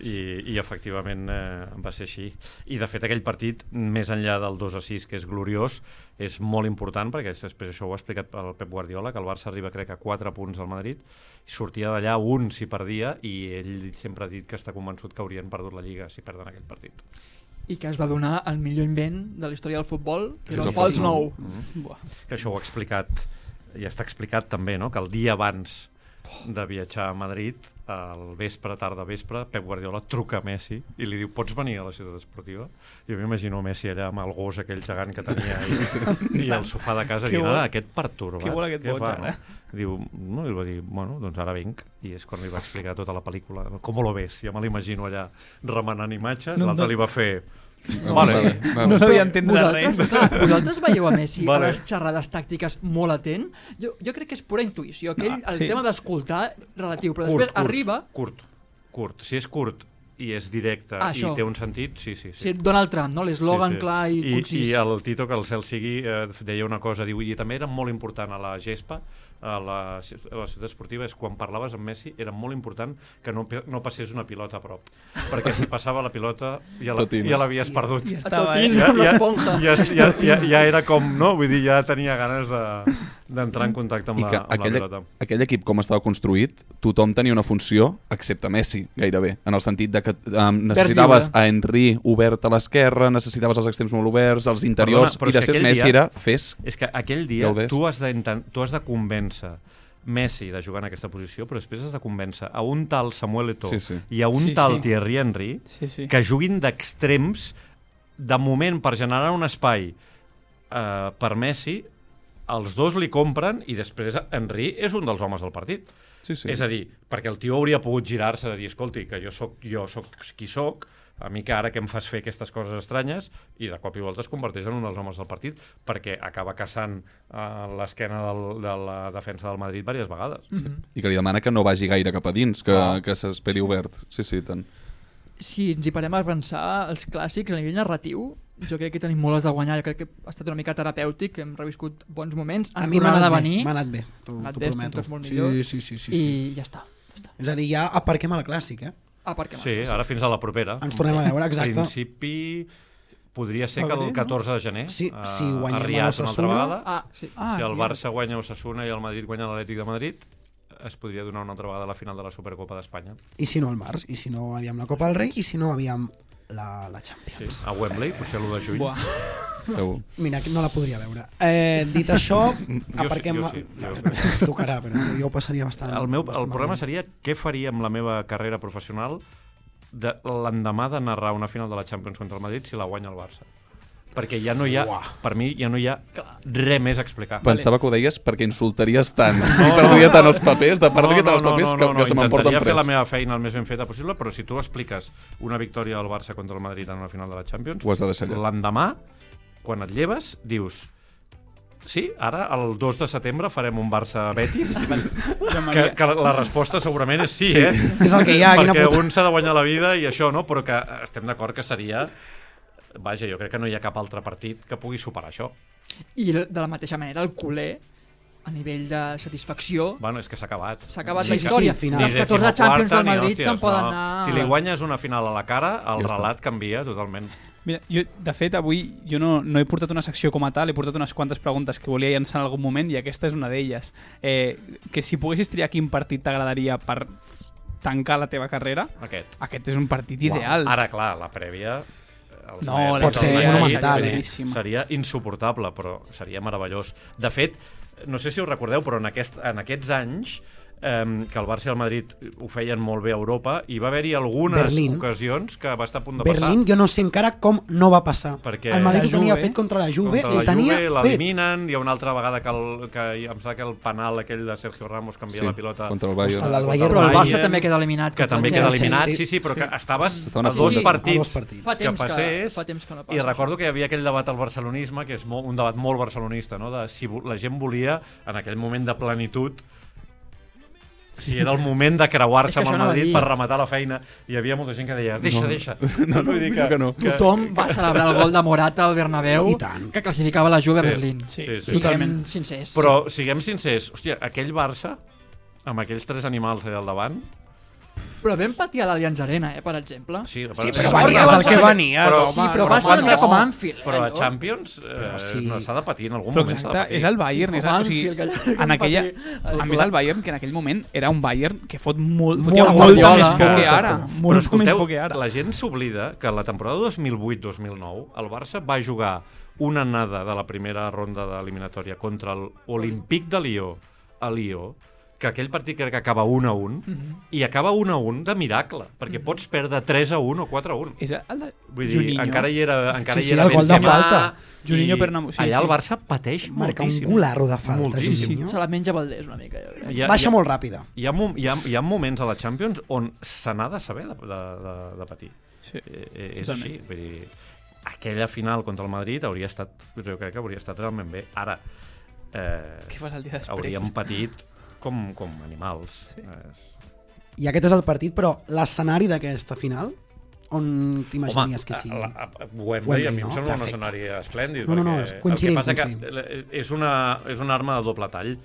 I, i efectivament eh, va ser així. I de fet aquell partit, més enllà del 2 a 6, que és gloriós, és molt important, perquè després això ho ha explicat el Pep Guardiola, que el Barça arriba crec a 4 punts al Madrid, i sortia d'allà un si perdia, i ell sempre ha dit que està convençut que haurien perdut la Lliga si perden aquell partit. I que es va donar el millor invent de la història del futbol, que és el fals nou. Buah. que això ho ha explicat ja està explicat també, no? que el dia abans de viatjar a Madrid al vespre, tarda vespre, Pep Guardiola truca a Messi i li diu, pots venir a la ciutat esportiva? Jo m'imagino Messi allà amb el gos aquell gegant que tenia i, i el sofà de casa dient, ah, aquest pertorbat. Que bo aquest què boig, ara." no? Diu, no, i va dir, bueno, doncs ara vinc. I és quan li va explicar tota la pel·lícula. Com lo ves? Ja me l'imagino allà remenant imatges. No, L'altre no. li va fer... No, Vale. No sabia entendre Vosaltres, res. clar, vosaltres veieu a Messi Vale. a les xerrades tàctiques molt atent? Jo, jo crec que és pura intuïció, que ell, Ah, el sí. tema d'escoltar relatiu, però Curt, després curt, arriba... Curt. curt. Si és curt i és directe Ah, i té un sentit, sí, sí. Sí, Donald Trump, no? L'eslògan clar i, I, concís. I el Tito, que el cel sigui, eh, deia una cosa, diu, i també era molt important a la gespa, a la, a la ciutat esportiva, és quan parlaves amb Messi, era molt important que no, no passés una pilota a prop. Perquè si passava la pilota ja la- Totins. ja l'havies perdut. Ja A estava, eh? l'esponja. ja, ja, ja, ja era com, no? Vull dir, ja tenia ganes de- d'entrar en contacte amb I la, amb la aquell, pilota. aquell equip com estava construït, tothom tenia una funció, excepte Messi, gairebé, en el sentit de que um, necessitaves lliure. a Henry obert a l'esquerra, necessitaves els extrems molt oberts, els interiors, Perdona, i després Messi dia- era fes... És que aquell dia tu has, de, tu has de convèncer Messi de jugar en aquesta posició, però després has de convèncer a un tal Samuel Eto'o Sí, sí. i a un Sí, tal sí. Thierry Henry Sí, sí. que juguin d'extrems de moment per generar un espai eh, per Messi els dos li compren i després Henry és un dels homes del partit. Sí, sí. És a dir, perquè el tio hauria pogut girar-se de dir, escolti, que jo sóc, jo sóc qui sóc, a mi que ara que em fas fer aquestes coses estranyes, i de cop i volta es converteix en un dels homes del partit, perquè acaba caçant uh, l'esquena del, de la defensa del Madrid diverses vegades. Mhm. I que li demana que no vagi gaire cap a dins, que, Ah. que s'esperi obert. Sí, sí, tant. Si ens hi parem a pensar, els clàssics a nivell narratiu, jo crec que tenim moltes de guanyar, jo crec que ha estat una mica terapèutic, hem reviscut bons moments, A mi m'ha tornat a anat bé, venir m'ha anat bé, t'ho bé, estem prometo. tots molt sí, millors. sí, sí, sí, i sí. ja està. Ja està. És a dir, ja aparquem al clàssic, eh? Ah, perquè Sí, ara fins a la propera. Ens tornem a veure, En exacte. principi, podria ser que el Febrer, no? 14 de gener Sí, eh, si guanyem a Riad una altra vegada. Ah, sí. Ah, si el ja. Barça guanya Osasuna i el Madrid guanya l'Atlètic de Madrid, es podria donar una altra vegada la final de la Supercopa d'Espanya. I si no el març, i si no aviam la Copa del Rei, i si no aviam la, la Champions. Sí. A Wembley, potser l'1 de juny. Buah. Segur. Mira, no la podria veure. Eh, dit això, Jo aparquem... sí, jo sí, No, jo- Tocarà, però jo ho passaria bastant. El, meu, el bastant problema malament. seria què faria amb la meva carrera professional de l'endemà de narrar una final de la Champions contra el Madrid si la guanya el Barça. Perquè ja no hi ha, per mi, ja no hi ha res més a explicar. Pensava que ho deies perquè insultaries tant i perdria tant els papers, de perdre tant els papers que, que se m'emporten Intentaria fer la pres. meva feina el més ben feta possible, però si tu expliques una victòria del Barça contra el Madrid en una final de la Champions, Ho has de l'endemà, quan et lleves, dius sí, ara el 2 de setembre farem un Barça-Betis? que, que la resposta segurament és sí, Sí, eh? és el que hi ha, quina Perquè puta. un s'ha de guanyar la vida i això, no? Però que estem d'acord que seria... Vaja, jo crec que no hi ha cap altre partit que pugui superar això. I de la mateixa manera, el culer, a nivell de satisfacció, Bueno, és que s'ha acabat. s'ha acabat Sí, la història. sí, final. Els Ni 14 decimoquarta, Champions del Madrid hòsties, se'n poden no. anar... Si li guanyes una final a la cara, el Ja està. relat canvia totalment. Mira, jo, de fet, avui jo no, no he portat una secció com a tal, he portat unes quantes preguntes que volia llançar en algun moment i aquesta és una d'elles. Eh, que si poguessis triar quin partit t'agradaria per tancar la teva carrera, Aquest. aquest és un partit ideal. Ara, clar, la prèvia... els No, la Pot ser monumental, seria eh? Seria insuportable, però seria meravellós. De fet, no sé si us recordeu, però en, aquest, en aquests anys eh, que el Barça i el Madrid ho feien molt bé a Europa, hi va haver-hi algunes Berlín. ocasions que va estar a punt de Berlín, jo no sé encara com no va passar. Perquè- el Madrid ho tenia Juve, fet contra la Juve, Contra ho la tenia Juve, fet. l'eliminen, hi ha una altra vegada que, el, que em sembla que el penal aquell de Sergio Ramos canvia Sí, la pilota contra el Bayern. El contra Bayern. Però el Barça també queda eliminat. que també el queda eliminat, sí, sí, sí, però que estaves Estaven a a dos. A dos partits, partits. Fa temps que que- passés fa temps que no i passa, recordo això. que hi havia aquell debat al barcelonisme que és molt, un debat molt barcelonista no? de si la gent volia en aquell moment de plenitud si era el moment de creuar-se que amb el a Madrid per rematar la feina hi havia molta gent que deia deixa, No. deixa No, no, Vull dir millor que no. Tothom va celebrar el gol de Morata al Bernabéu I tant. que classificava la Juve a Sí. Berlín. Sí, Sí, sí. Siguem totalment. sincers. però siguem sincers, hòstia, aquell Barça amb aquells tres animals allà al davant Però vam patir a l'Allianz Arena, eh, per exemple. sí, Sí, Però però venies del que venies, Però- Sí, home. però però va ser no? com Anfield. però eh, a? Champions eh, Però sí. no s'ha de patir en algun Però moment exacte, és el Bayern. És, Com o sigui, que allà- en que aquella, a més, el Bayern, que en aquell moment era un Bayern que fot molt, Molt fotia molta Guardiola. més por que Que- ara. Però Molt més escolteu, por que ara. la gent s'oblida que la temporada 2008-2009 el Barça va jugar una anada de la primera ronda d'eliminatòria contra l'Olimpíc de Lió a Lió, que aquell partit crec que acaba 1 a 1, Mhm. i acaba 1 a 1 de miracle, perquè pots perdre 3 a 1 o 4 a 1. És el de Vull dir, Juninho. encara hi era, encara Sí, hi sí, era el gol de falta. Juninho i Pernambu- sí, allà sí. el Barça pateix Marca un moltíssim. gularro de falta, Moltíssim. Juninho. Se la menja Valdés una mica, jo crec. Hi ha- Baixa hi ha- molt ràpida. Hi ha, hi, ha, hi ha moments a la Champions on se n'ha de saber de, de, de, de patir. Sí. Eh, eh, és Totalment. així. Vull dir, aquella final contra el Madrid hauria estat, jo crec que hauria estat realment bé. Ara, eh, Què fas el dia després? hauríem patit com, com animals. Sí. Eh, I aquest és el partit, però l'escenari d'aquesta final, on t'imaginies que sigui? a, a, a Wembley, Wembley, a mi em no? sembla un Perfecte. escenari esplèndid. No, no, no, perquè coincidim, El que passa que coincidim. eh, és una, és una arma de doble tall,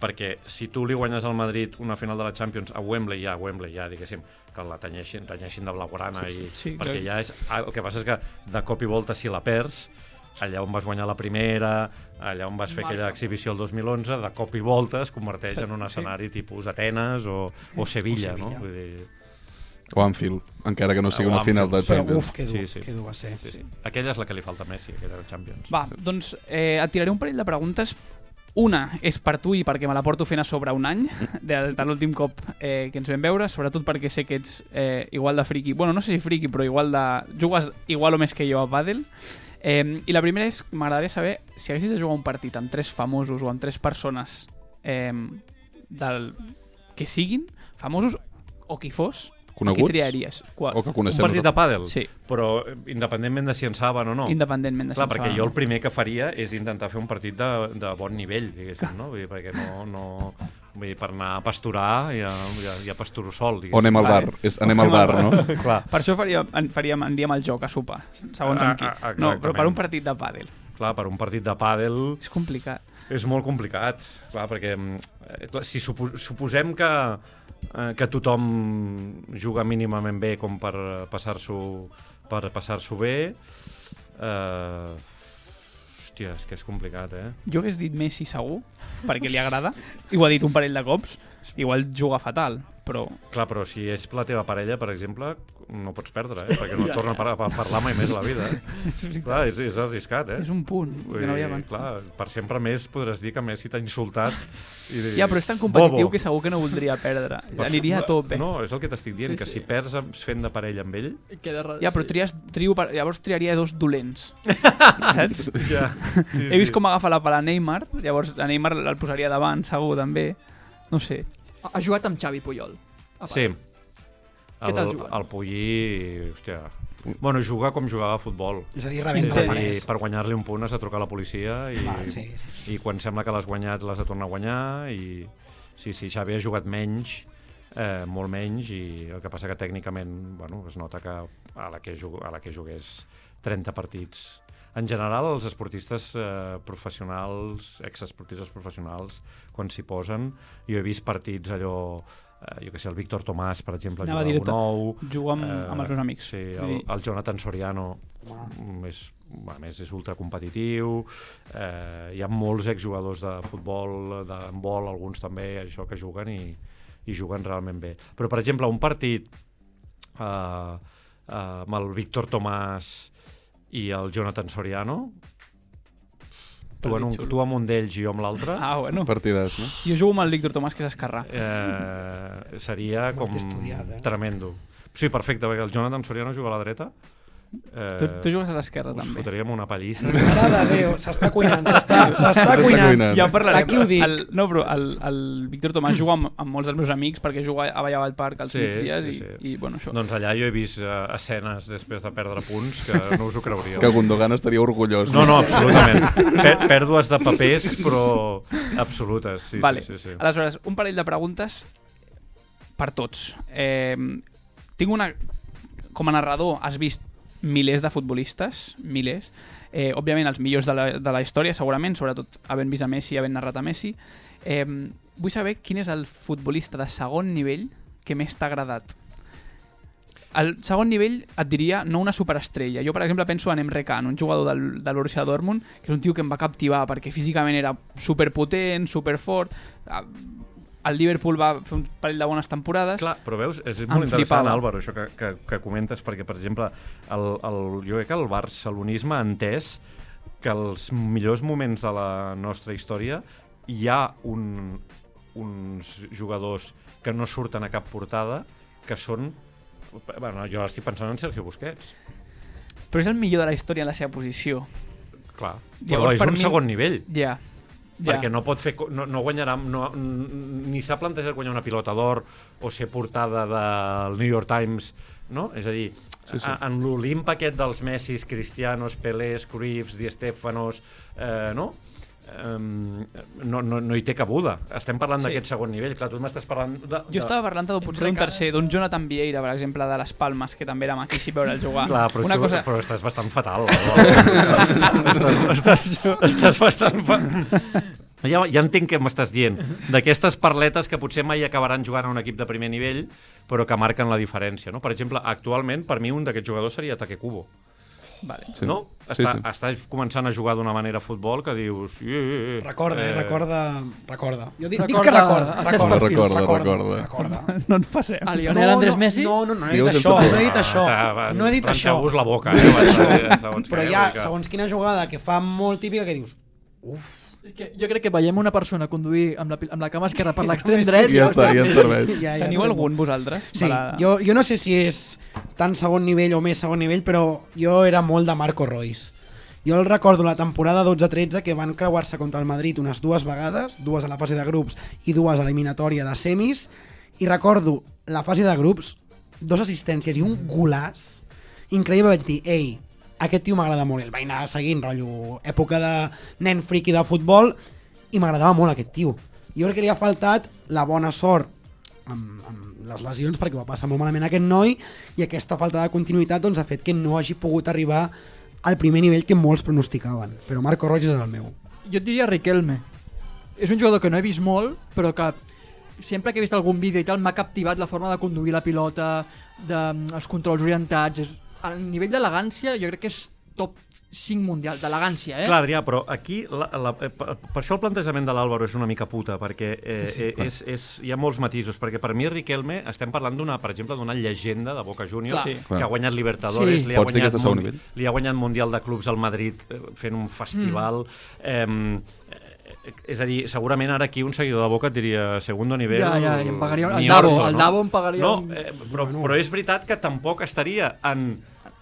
perquè si tu li guanyes al Madrid una final de la Champions a Wembley, ja, a Wembley, ja, diguéssim, que la tenyeixin, tenyeixin de blaugrana, sí, i, Sí, perquè clar. ja és... El que passa és que de cop i volta, si la perds, allà on vas guanyar la primera, allà on vas fer Marca. aquella exhibició el 2011, de cop i volta es converteix en un escenari tipus Atenes o, o Sevilla, O Sevilla. no? Vull dir, O Anfield, encara que no sigui O una final de. Però Champions. uf, que dur, Sí, sí. que dur va ser. sí, sí. Aquella és la que li falta a Messi, aquella de Champions. Va, doncs eh, et tiraré un parell de preguntes. Una és per tu i perquè me la porto fent a sobre un any, des de l'últim cop eh, que ens vam veure, sobretot perquè sé que ets eh, igual de friki, bueno, no sé si friki, però igual de... jugues igual o més que jo a pàdel. Eh, I la primera és, m'agradaria saber si haguessis de jugar un partit amb tres famosos o amb tres persones eh, del que siguin, famosos o qui fos, Coneguts? qui triaries? Qual? O que Un coneixem partit de pàdel? Sí, Però eh, independentment de si en saben o no. independentment de Clar, si ens perquè o jo el primer que faria és intentar fer un partit de, de bon nivell, diguéssim, no? Vull dir, perquè no, no... Vull dir, per anar a pasturar ja, ja, ja pasturo sol, O diguéssim. anem al bar, Vale. és, anem al bar, no? Clar, Per això faríem, en- faríem, aniríem al joc a sopar, segons Ah, amb qui. ah, ah, no, però per un partit de pàdel. clar, per un partit de pàdel És complicat. és molt complicat, clar, perquè mm, eh, clar, si supo, suposem que, eh, que tothom juga mínimament bé com per eh, passar-s'ho per passar-s'ho bé, eh, hòstia, és que és complicat, eh? Jo hagués dit Messi segur, perquè li agrada, i ho ha dit un parell de cops, igual juga fatal, però Clar, però si és la teva parella, per exemple, no pots perdre, eh? perquè no et torna a par- a parlar mai més la vida. Eh? Clar, és, és arriscat, eh? és un punt Vull que no havia dir, pensat. clar, per sempre més podràs dir que Messi t'ha insultat. I dir, Ja, però és tan competitiu "Bobo". que segur que no voldria perdre. Per Aniria a tope. No, és el que t'estic dient, Sí, que sí. si perds fent de parella amb ell... Queda re... Ja, però sí. tries, trio, llavors triaria dos dolents. Saps? Ja, sí, He vist com agafa la pala Neymar, llavors a Neymar el posaria davant, segur, també. No sé. Ha jugat amb Xavi Puyol. A part. Sí. Què tal jugant? El Pullí, hòstia... Bueno, juga com jugava a futbol. És a dir, És rebenta a dir, paret. per guanyar-li un punt has de trucar a la policia i, Va, sí, sí, sí. i quan sembla que l'has guanyat l'has de tornar a guanyar i sí, sí, Xavi ha jugat menys eh, molt menys i el que passa que tècnicament bueno, es nota que a la que, jug a la que jugués 30 partits en general els esportistes eh, professionals, exesportistes professionals quan s'hi posen, jo he vist partits allò eh, jo que sé, el Víctor Tomàs, per exemple, Anava a dir-te, un nou, Jugo amb, amb els meus amics. Sí, el, el Jonathan Soriano mm, és, a més és ultracompetitiu eh, hi ha molts exjugadors de futbol de handbol, alguns també això que juguen i, i juguen realment bé. Però per exemple un partit eh, eh, amb el Víctor Tomàs i el Jonathan Soriano tu, en un, tu amb un d'ells i jo amb l'altre Ah, bueno. Partides, no? Jo jugo amb el Víctor Tomàs, que és esquerrà. eh, seria com estudiat, eh? tremendo sí, perfecte, perquè el Jonathan Soriano juga a la dreta eh, Tu, tu jugues a l'esquerra, us també. fotríem una pallissa Mare de Déu, s'està cuinant, s'està s'està cuinant. cuinant. Ja en parlarem. Aquí ho dic. El, no, però el, el Víctor Tomàs juga amb, amb molts dels meus amics perquè juga a Vallà al Parc als Sí, migdies i, sí, sí. i, bueno, això. Doncs allà jo he vist uh, escenes després de perdre punts que no us ho creuríeu. Que Gundogan estaria orgullós. No, no, absolutament. Per pèrdues de papers, però absolutes. Sí, vale. sí, sí, sí. Aleshores, un parell de preguntes per tots. Eh, tinc una... Com a narrador has vist milers de futbolistes, milers, eh, òbviament els millors de la, de la història, segurament, sobretot havent vist a Messi i havent narrat a Messi. Eh, vull saber quin és el futbolista de segon nivell que més t'ha agradat. Al segon nivell et diria no una superestrella. Jo, per exemple, penso en Emre Can, un jugador del, de l'Orsia Dortmund, que és un tio que em va captivar perquè físicament era superpotent, superfort. El Liverpool va fer un parell de bones temporades. Clar, però veus, és molt interessant, flipava. Álvaro, això que, que, que comentes, perquè, per exemple, el, el, jo crec que el barcelonisme ha entès que els millors moments de la nostra història hi ha un, uns jugadors que no surten a cap portada, que són... Bueno, jo estic pensant en Sergio Busquets. Però és el millor de la història en la seva posició. Clar, Llavors, però és per un mi- segon nivell. Ja. Ja. perquè no pot fer no, no guanyarà no, ni s'ha plantejat guanyar una pilota d'or o ser portada del New York Times no? és a dir, Sí, sí. a- en l'Olimp aquest dels Messis, Cristianos, Pelés, Cruyffs, Di Stéfanos eh, no? Um, no, no, no hi té cabuda. Estem parlant Sí. d'aquest segon nivell. Clar, tu m'estàs parlant... De, Jo estava parlant de, potser d'un tercer, d'un Jonathan Vieira, per exemple, de les Palmes, que també era maquíssim veure'l jugar. Clar, però, Una tu, cosa... però estàs bastant fatal. estàs, estàs, estàs bastant... Fa... Ja, ja entenc què m'estàs dient. D'aquestes parletes que potser mai acabaran jugant a un equip de primer nivell, però que marquen la diferència. No? Per exemple, actualment, per mi, un d'aquests jugadors seria Take Kubo. Vale. Sí. No? Sí, Està, sí. Estàs començant a jugar d'una manera a futbol que dius... Eh, eh, eh, Recorda, eh, recorda, recorda. Jo dic, dic Recorda que recorda. Recorda. Recorda, recorda, recorda. recorda. No ens passem. A Lionel Andrés Messi? No, no, no he dit això, no he dit això. Ah, No he dit això. La boca. Eh, Però hi ha, segons quina jugada que fa molt típica que dius És que jo crec que veiem una persona conduir amb la, amb la cama esquerra per l'extrem dret I ja està, ja ens serveix. ja, ja Teniu algun vosaltres? Sí, Per a- jo, jo no sé si és tan segon nivell o més segon nivell, però jo era molt de Marco Royce. Jo el recordo la temporada 12-13 que van creuar-se contra el Madrid unes dues vegades, dues a la fase de grups i dues a l'eliminatòria de semis, i recordo la fase de grups, dos assistències i un golaç increïble, vaig dir, ei, aquest tio m'agrada molt, el vaig anar seguint, rotllo, època de nen friki de futbol, i m'agradava molt aquest tio. Jo crec que li ha faltat la bona sort amb, amb les lesions perquè va passar molt malament aquest noi i aquesta falta de continuïtat doncs, ha fet que no hagi pogut arribar al primer nivell que molts pronosticaven però Marco Roig és el meu Jo et diria Riquelme. És un jugador que no he vist molt, però que sempre que he vist algun vídeo i tal m'ha captivat la forma de conduir la pilota, de, els controls orientats. És, al nivell d'elegància jo crec que és top 5 mundial, d'elegància, eh? Clar, Adrià, però aquí la, la, eh, per, per això el plantejament de l'Àlvaro és una mica puta, perquè eh, eh, és, és, hi ha molts matisos, perquè per mi Riquelme estem parlant d'una, per exemple, d'una llegenda de Boca Juniors. Sí. que ha guanyat Libertadores, Sí. li, ha Pots guanyat mundi- li ha guanyat Mundial de Clubs al Madrid eh, fent un festival. Mm. Eh, és a dir, segurament ara aquí un seguidor de Boca et diria segundo nivell... Ja, ja, i em pagaria- el Davo, orto, el no? Davo em pagaria No, un- eh, però, però és veritat que tampoc estaria en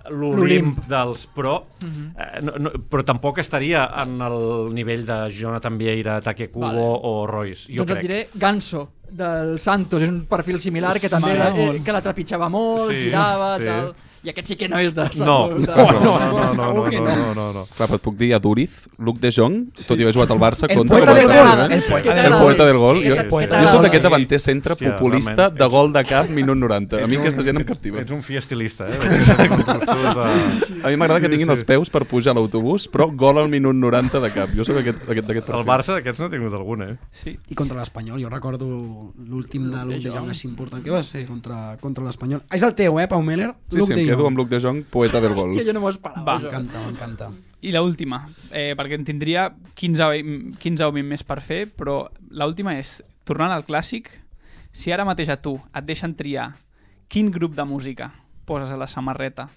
L'Olimp. dels però, Mhm. eh, no, no, però tampoc estaria en el nivell de Jonathan Vieira, Take Kubo Vale. o Royce, jo doncs crec. et diré Ganso, del Santos. És un perfil similar que també molt. eh, que la trepitjava molt, Sí, girava, sí. tal... I aquest sí que no és de... No, no, no, no, no, no, no, no. Clar, però et puc dir a Duriz, Luc de Jong, tot i haver jugat al Barça El contra poeta el del Barça, gol, eh? el poeta el del gol. poeta del gol. Sí, jo, aquest poeta jo del soc gol, aquest sí. davanter centre Hòstia, populista realment, de gol de cap minut 90. A mi aquesta gent em captiva. Ets un fi estilista, eh? A mi m'agrada que tinguin els peus per pujar a l'autobús, però gol al minut 90 de cap. Jo sóc aquest, aquest d'aquest El perfil. Barça d'aquests no ha tingut algun, eh? Sí. i contra l'Espanyol, jo recordo l'últim de Luc de Jong més important que va ser contra, contra l'Espanyol. És el teu, eh, Pau Meller? Sí, sí, quedo amb Luc de Jong, poeta del gol. Hòstia, jo no m'ho esperava. M'encanta, m'encanta. I la última, eh, perquè en tindria 15, o- 15 o 20 més per fer, però la última és, tornant al clàssic, si ara mateix a tu et deixen triar quin grup de música poses a la samarreta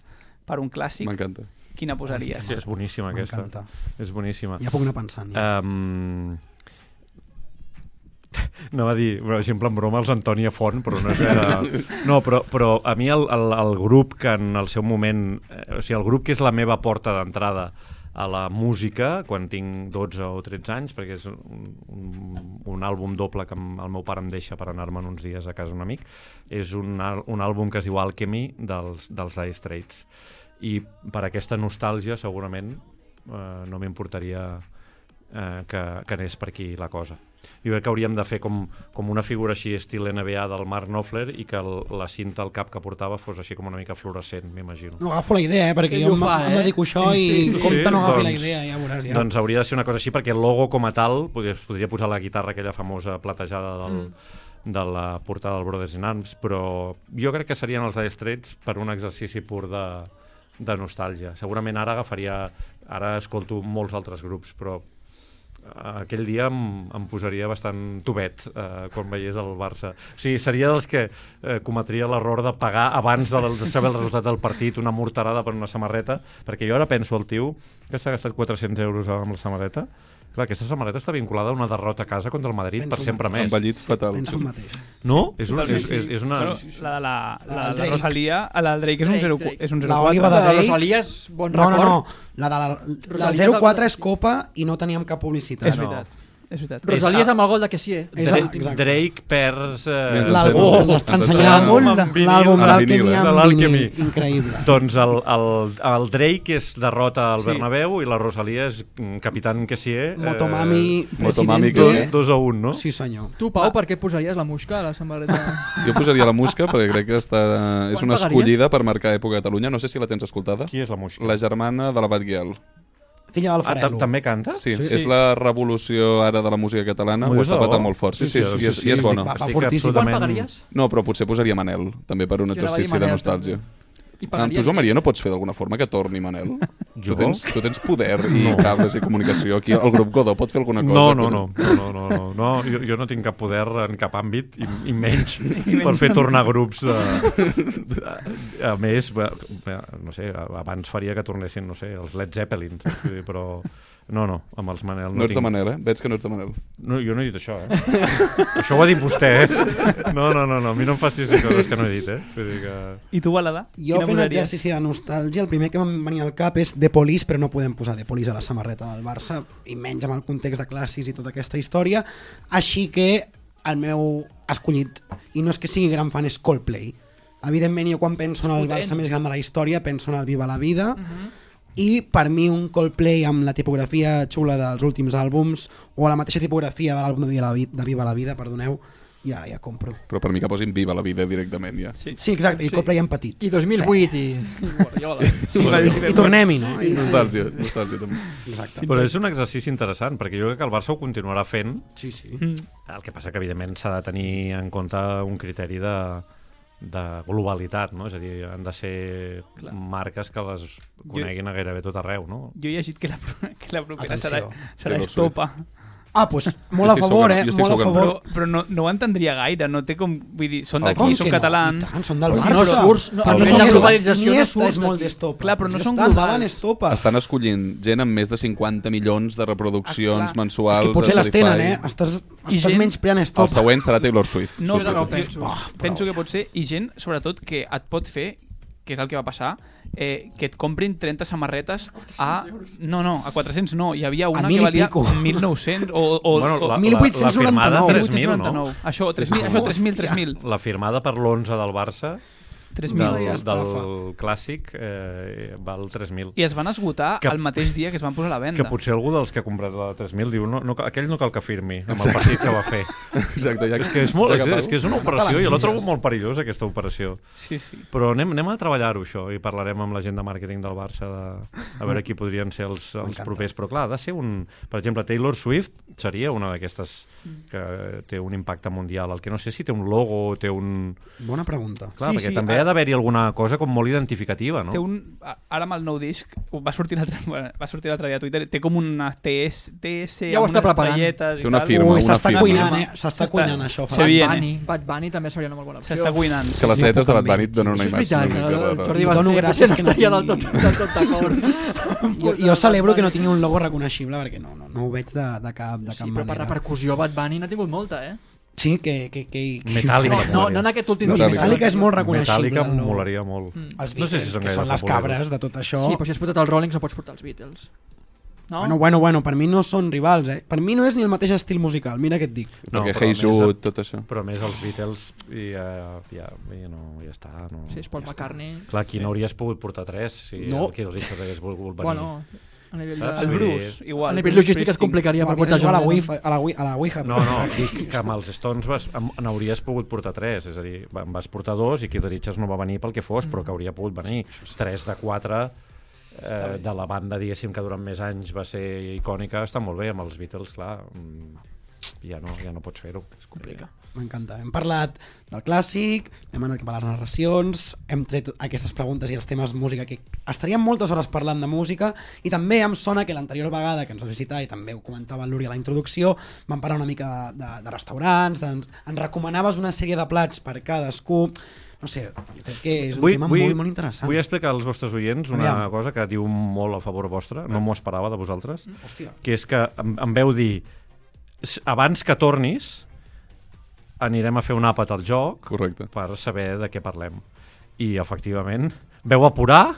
per un clàssic, M'encanta. quina posaries? Sí, és boníssima aquesta. M'encanta. És boníssima. Ja puc anar pensant. Ja. Um... Anava a dir, per exemple, en broma, els Antònia Font, però no és vera... No, però, però a mi el, el, el grup que en el seu moment... Eh, o sigui, el grup que és la meva porta d'entrada a la música, quan tinc 12 o 13 anys, perquè és un, un, un àlbum doble que el meu pare em deixa per anar-me'n uns dies a casa d'un amic, és un, un àlbum que es diu Alchemy dels, dels Dire Straits. I per aquesta nostàlgia, segurament, eh, no m'importaria eh, que, que anés per aquí la cosa. Jo crec que hauríem de fer com, com una figura així estil NBA del Mark Knopfler i que el, la cinta al cap que portava fos així com una mica fluorescent, m'imagino. No agafo la idea, eh, perquè Ell jo em, fa, em eh? dedico a això i Sí, sí. compte no agafi la doncs- idea, ja veuràs. Ja. Doncs hauria de ser una cosa així perquè el logo com a tal podria, es podria posar la guitarra aquella famosa platejada del, mm. de la portada del Brothers in Arms, però jo crec que serien els Dire Straits per un exercici pur de, de nostàlgia. Segurament ara agafaria... Ara escolto molts altres grups, però eh, aquell dia em, em posaria bastant tubet eh, quan veiés el Barça. O sigui, seria dels que eh, cometria l'error de pagar abans de, de saber el resultat del partit una morterada per una samarreta, perquè jo ara penso al tio que s'ha gastat 400 euros amb la samarreta. Clar, aquesta samarreta està vinculada a una derrota a casa contra el Madrid Penso per sempre mateix. més. Envellit fatal. Penso el mateix. No? És, un, és, és, és una... Bueno, la de la, La la, la. Rosalia, la del Drake és un, Drake, 0, Drake. és un La 04. Oliva de La Drake. Rosalia és bon No, no, record. no. La, de la, la Rosalia 04 és és Copa i no teníem cap publicitat. És veritat. És veritat. Rosalia és amb el gol de Kessier. Drake. Drake perds... Eh, L'àlbum, Oh, ens està ens ensenyant l'àlbum eh? De amb l'Alchemy. Increïble. Doncs el, el, el Drake és derrota al Sí. Bernabéu i la Rosalia és mm, capitán Kessier. Motomami, Motomami presidente. que- dos, dos a un, no? Sí, senyor. Tu, Pau, per què posaries la musca a la samarreta? Jo posaria la Musca perquè crec que està... és una escollida per marcar època a Catalunya. No sé si la tens escoltada. Qui és la Muixca? La germana de la Batguiel. Filla del Ah, Farelo. també canta? Sí, Sí. sí, és la revolució ara de la música catalana. M'ho Ho està patant molt fort. Sí, Sí, sí, sí, sí, sí, sí, bona. va, va Estic fortíssim. Quan absolutament- pagaries? No, però potser posaria Manel, també per un Jo anava a dir exercici de Manel, nostàlgia. també. I Amb pagaria tu, Joan. Maria, no pots fer d'alguna forma que torni Manel? Jo? Tu tens, tu tens poder i No. cables i comunicació. Aquí el grup Godó pot fer alguna cosa. No, no, no, no, no, no, no. Jo, jo no tinc cap poder en cap àmbit i, i menys per fer tornar grups de, de, a més, bé, bé, no sé, abans faria que tornessin, no sé, els Led Zeppelin, però no, no, amb els Manel no, No ets de tinc... Manel, eh? Veig que no ets de Manel. No, jo no he dit això, eh? això ho ha dit vostè, eh? No, no, no, no, a mi no em facis dir coses que no he dit, eh? Vull dir que... I tu, Balada? Jo fent exercici de nostàlgia, el primer que em venia al cap és The Police, però no podem posar The Police a la samarreta del Barça, i menys amb el context de classis i tota aquesta història. Així que el meu escollit, i no és que sigui gran fan, és Coldplay. Evidentment, jo quan penso en el. Barça més gran de la història, penso en el Viva la Vida, i per mi un Coldplay amb la tipografia xula dels últims àlbums o la mateixa tipografia de l'àlbum de, Viva la Vi- de Viva la Vida, perdoneu, ja, ja compro. Però per mi que posin Viva la vida directament, ja. Sí. Sí, exacte, i Coldplay en petit. I 2008 i... i Guardiola. I tornem-hi, no? I, Nostàlgia, nostàlgia també. exacte. Però és un exercici interessant, perquè jo crec que el Barça ho continuarà fent, Sí, sí. El que passa que, evidentment, s'ha de tenir en compte un criteri de, de globalitat, no? És a dir, han de ser Clar. marques que les coneguin a gairebé tot arreu, no? Jo he llegit que la, que la propera serà, Atenció. serà Taylor Estopa. Ah, doncs pues, molt a favor, segur, eh? Molt a favor. Però, però no, no ho entendria gaire, no té com... Vull dir, són d'aquí, són catalans... No? Tant, són del Però Barça. si no surts, no, el de Iniesta- globalització no surts és molt d'estopa. Clar, però no són globals. Estan escollint gent amb més de 50 milions de reproduccions Ah, mensuals. És que potser les tenen, eh? Estàs, I estàs gent- menyspreant El estopa. següent serà Taylor Swift. No, ho penso. Penso que pot ser, i gent, sobretot, que et pot fer, que és el que va passar, eh, que et comprin 30 samarretes a... No, no, a 400 no. Hi havia una que valia pico. 1.900 o... o, bueno, o la, la, 1899. la firmada 3.000, no? 1899. Això, 3.000, això 3.000, 3.000. La firmada per l'11 del Barça 3.000. del, ja estafa. del clàssic eh, val 3.000. I es van esgotar Que- el mateix dia que es van posar a la venda. Que potser algú dels que ha comprat la 3.000 diu no, no, aquell no cal que firmi amb el partit que va fer. Exacte, ja, és que és, molt, ja és, que és que és una operació, jo la trobo molt perillosa, aquesta operació. Sí, sí. Però anem, anem a treballar-ho, això, i parlarem amb la gent de màrqueting del Barça de, a veure qui podrien ser els, els propers. Però clar, ha de ser un... Per exemple, Taylor Swift seria una d'aquestes que té un impacte mundial. El que no sé si té un logo o té un... Bona pregunta. Clar, Sí, perquè sí, també ha d'haver-hi alguna cosa com molt identificativa, no? Té un, ara amb el nou disc va sortir l'altre va sortir l'altre dia a Twitter té com una TS, TS Ja ho amb està unes preparant. Té una tal. firma, Ui, una s'està firma. cuinant, eh? S'està cuinant això. Bad Bunny, Bad Bunny també seria una molt bona opció. s'està cuinant Que les sí, lletres de Bad. Bunny et donen una Això és imatge. veritat, rara. Jordi Basté gràcies no que estaria no del tot, del tot d'acord. Jo, jo celebro que no tingui un logo reconeixible perquè no, no, no ho veig de, de cap, de cap Sí, però per repercussió Bad Bunny n'ha tingut molta, eh? Sí, que... que, que, que Metàl·lica, No, no, no en aquest últim Doncs disc. Metallica és molt reconeixible. Metàl·lica logo. molaria molt. Mm. Els No sé Beatles, si són que són les cabres de tot això. Sí, però si has portat els Rollings no pots portar els Beatles. No? Bueno, bueno, bueno, per mi no són rivals, eh? Per mi no és ni el mateix estil musical, mira què et dic. No, Perquè Hey Jude, tot això. Però a més els Beatles i, uh, ja, ja, no, ja està. No. Sí, és Paul McCartney. Clar, aquí no hauries pogut portar tres si No. el Keith Richards hagués volgut venir. Bueno, a nivell de... El Bruce, igual A nivell Bruce logístic es complicaria No, per portar a la Lennon. a la, Wi- a la Ouija. No, no, dic que amb els Stones vas, n'hauries pogut portar tres, és a dir, va- en vas portar dos i Keith Richards no va venir pel que fos, però que hauria pogut venir. Tres de quatre eh, de la banda, diguéssim, que durant més anys va ser icònica, està molt bé, amb els Beatles, clar, mm, ja no, ja no pots fer-ho. Es complica. M'encanta. Hem parlat del clàssic, hem anat cap a les narracions, hem tret aquestes preguntes i els temes música que estaríem moltes hores parlant de música i també em sona que l'anterior vegada que ens vas visitar i també ho comentava Luri a la introducció vam parlar una mica de, de, de restaurants, de, ens recomanaves una sèrie de plats per cadascú no sé, jo crec que és un tema molt, molt interessant. Vull explicar als vostres oients una Aviam. cosa que diu molt a favor vostre, no m'ho esperava de vosaltres, Hòstia, que és que em, em veu dir "S- abans que tornis anirem a fer un àpat al joc Correcte. per saber de què parlem. I, efectivament, veu apurar,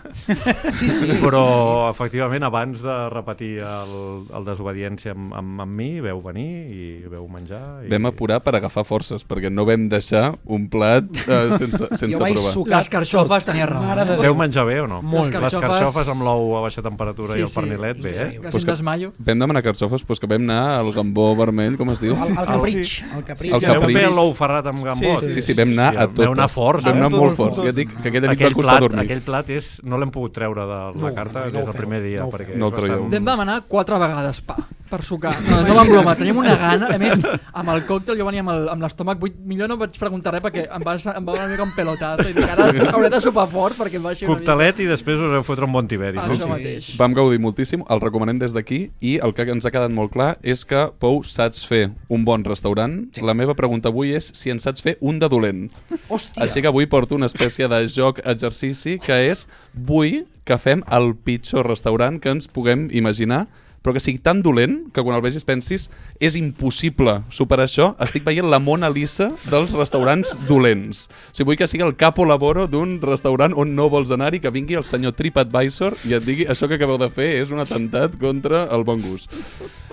Sí, sí. però efectivament abans de repetir el, el desobediència amb, amb, amb mi, veu venir i veu menjar. I... Vam apurar per agafar forces, perquè no vam deixar un plat eh, sense, sense Jo vaig provar. sucar Les carxofes tenia raó. De? Veu menjar bé o no? Molt. Les Les carxofes, carxofes amb l'ou a baixa temperatura Sí, i el sí. pernil·let, bé, eh? Quasi Pues que- desmaio. Vam demanar carxofes, doncs que vam anar al gambó vermell, com es diu? El, el capritx. El El capritx. Sí, veu capriç. fer l'ou ferrat amb gambó. Sí, Sí, sí, vam anar a totes. Veu anar forts. Vam eh? anar molt forts. Ja et dic que aquella nit va Aquell costar plat, dormir. aquell plat és, no l'hem pogut treure de la No, carta no, no des del primer dia. no ho perquè feu. No bastant- Vam demanar quatre vegades pa per sucar. No, no vam broma, tenim una gana. A més, amb el còctel jo venia amb el- amb l'estómac buit. Millor no vaig preguntar res perquè em va, em va una mica un pelotazo i dic, ara hauré de sopar fort perquè em va així una mica. Coctelet i després us heu fotre un bon tiberi. Ah, no? mateix. Vam gaudir moltíssim, el recomanem des d'aquí i el que ens ha quedat molt clar és que, Pou, saps fer un bon restaurant. Sí. La meva pregunta avui és si en saps fer un de dolent. Hòstia. Així que avui porto una espècie de joc exercici que és vull que fem el pitjor restaurant que ens puguem imaginar però que sigui tan dolent que quan el vegis pensis és impossible superar això. Estic veient la Mona Lisa dels restaurants dolents. O sigui, vull que sigui el capo laboro d'un restaurant on no vols anar i que vingui el senyor TripAdvisor i et digui això que acabeu de fer és un atemptat contra el bon gust.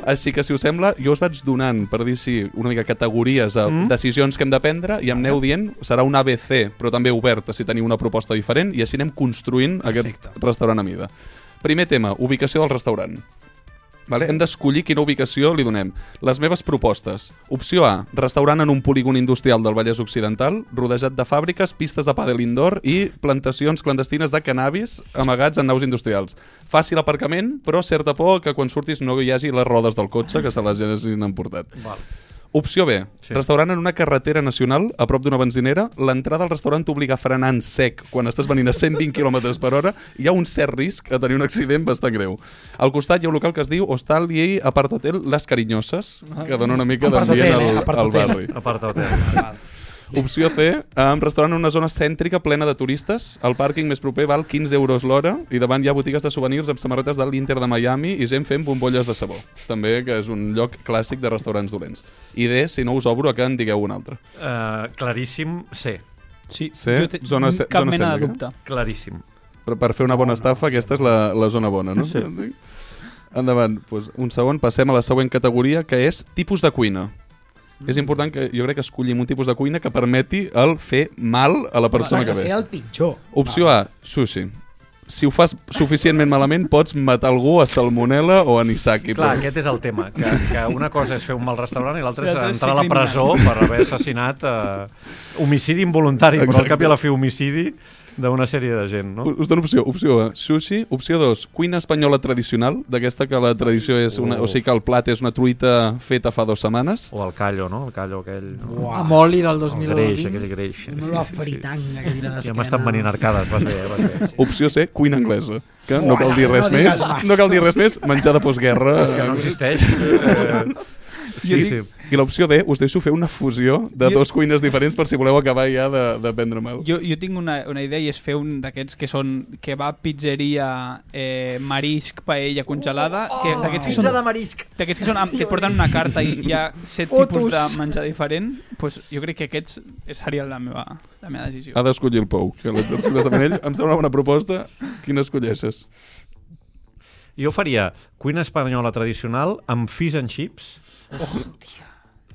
Així que, si us sembla, jo us vaig donant, per dir així, una mica categories a mm. decisions que hem de prendre i em aneu dient, serà un ABC, però també obert, si teniu una proposta diferent, i així anem construint Perfecte. aquest restaurant a mida. Primer tema, ubicació del restaurant. Vale? Hem d'escollir quina ubicació li donem. Les meves propostes. Opció A, restaurant en un polígon industrial del Vallès Occidental, rodejat de fàbriques, pistes de pàdel indoor i plantacions clandestines de cannabis amagats en naus industrials. Fàcil aparcament, però certa por que quan surtis no hi hagi les rodes del cotxe que se les hagin emportat. Val. Opció B, sí. Restaurant en una carretera nacional a prop d'una benzinera, l'entrada al restaurant t'obliga a frenar en sec quan estàs venint a 120 km per hora, hi ha un cert risc a tenir un accident bastant greu. Al costat hi ha un local que es diu Hostal i Apart Hotel Les Carinyoses, que dona una mica Apart d'ambient Hotel, eh? al, Apart al Hotel. barri. A part d'hotel. Opció C, um, restaurant en una zona cèntrica plena de turistes. El pàrquing més proper val 15 euros l'hora i davant hi ha botigues de souvenirs amb samarretes de l'Inter de Miami i gent fent bombolles de sabó. També que és un lloc clàssic de restaurants dolents. I D, si no us obro, a que en digueu un altre. Uh, claríssim, C. Sí, Sí, jo te- zona cap zona mena de cèntrica. dubte. Claríssim. Per, per fer una bona estafa, aquesta és la, la zona bona, no? Sí. Endavant. Pues, un segon, passem a la següent categoria, que és tipus de cuina. És important que jo crec que escollim un tipus de cuina que permeti el fer mal a la persona que que sigui ve. el pitjor. Opció A, sushi. Si ho fas suficientment malament, pots matar algú a salmonella o a anisaki. Clar, però- aquest és el tema, que, que una cosa és fer un mal restaurant i l'altra és entrar a la presó per haver assassinat eh, homicidi involuntari, però al Exacte. cap i a la fi homicidi d'una sèrie de gent, no? Us dono opció. Opció A, sushi. Opció 2, cuina espanyola tradicional, d'aquesta que la tradició és una... Oh. O sigui que el plat és una truita feta fa dues setmanes. O el callo, no? El callo aquell... No? Uah. Amb oli del El greix, 2020. aquell greix. No la fritanga que tira Ja m'estan venint arcades, vas bé, eh, vas bé. Opció C, cuina anglesa. Que no cal dir res no més. No cal dir res més. Menjar de postguerra. És que no existeix. Eh, sí, sí. I l'opció D, us deixo fer una fusió de Jo- dos cuines diferents per si voleu acabar ja de, de prendre mal. Jo, jo tinc una, una idea i és fer un d'aquests que són kebab, pizzeria, eh, marisc, paella congelada, que d'aquests que són Pizza de marisc. d'aquests que, són, amb- que et porten una carta i hi ha set Fotos. tipus de menjar diferent, pues jo crec que aquests seria la meva, la meva decisió. Ha d'escollir el Pou, que l'exercici l'està fent ell. Em sembla una proposta. Quina escolleixes? Jo faria cuina espanyola tradicional amb fish and chips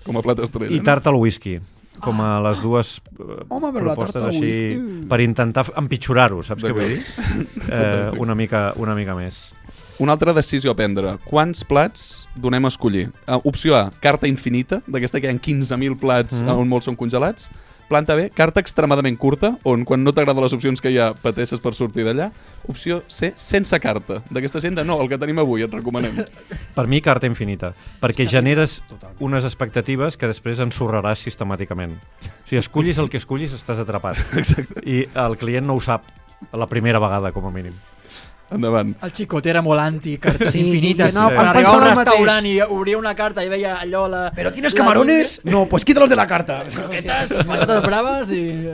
Com a plat estrella. i tart al whisky com a les dues eh, Home, però la propostes tarta al així whisky- per intentar empitjorar-ho, saps què vull dir? Eh, una, mica, una mica més. Una altra decisió a prendre. Quants plats donem a escollir? Uh, opció A, carta infinita, d'aquesta que hi ha 15.000 plats mm. on molts són congelats. Planta B, carta extremadament curta, on quan no t'agraden les opcions que hi ha, pateixes per sortir d'allà. Opció C, sense carta. D'aquesta gent de no, el que tenim avui, et recomanem. Per mi, carta infinita, perquè generes unes expectatives que després ensorraràs sistemàticament. O sigui, escollis el que escollis, estàs atrapat. Exacte. I el client no ho sap la primera vegada, com a mínim. Endavant. El xicot era molt anti cartes Sí, infinites. sí, sí, no, Quan em arribava a un el mateix. restaurant i obria una carta i veia allò... La, ¿Pero tienes la camarones? No, pues quítalos de la carta. Croquetes, patates braves i...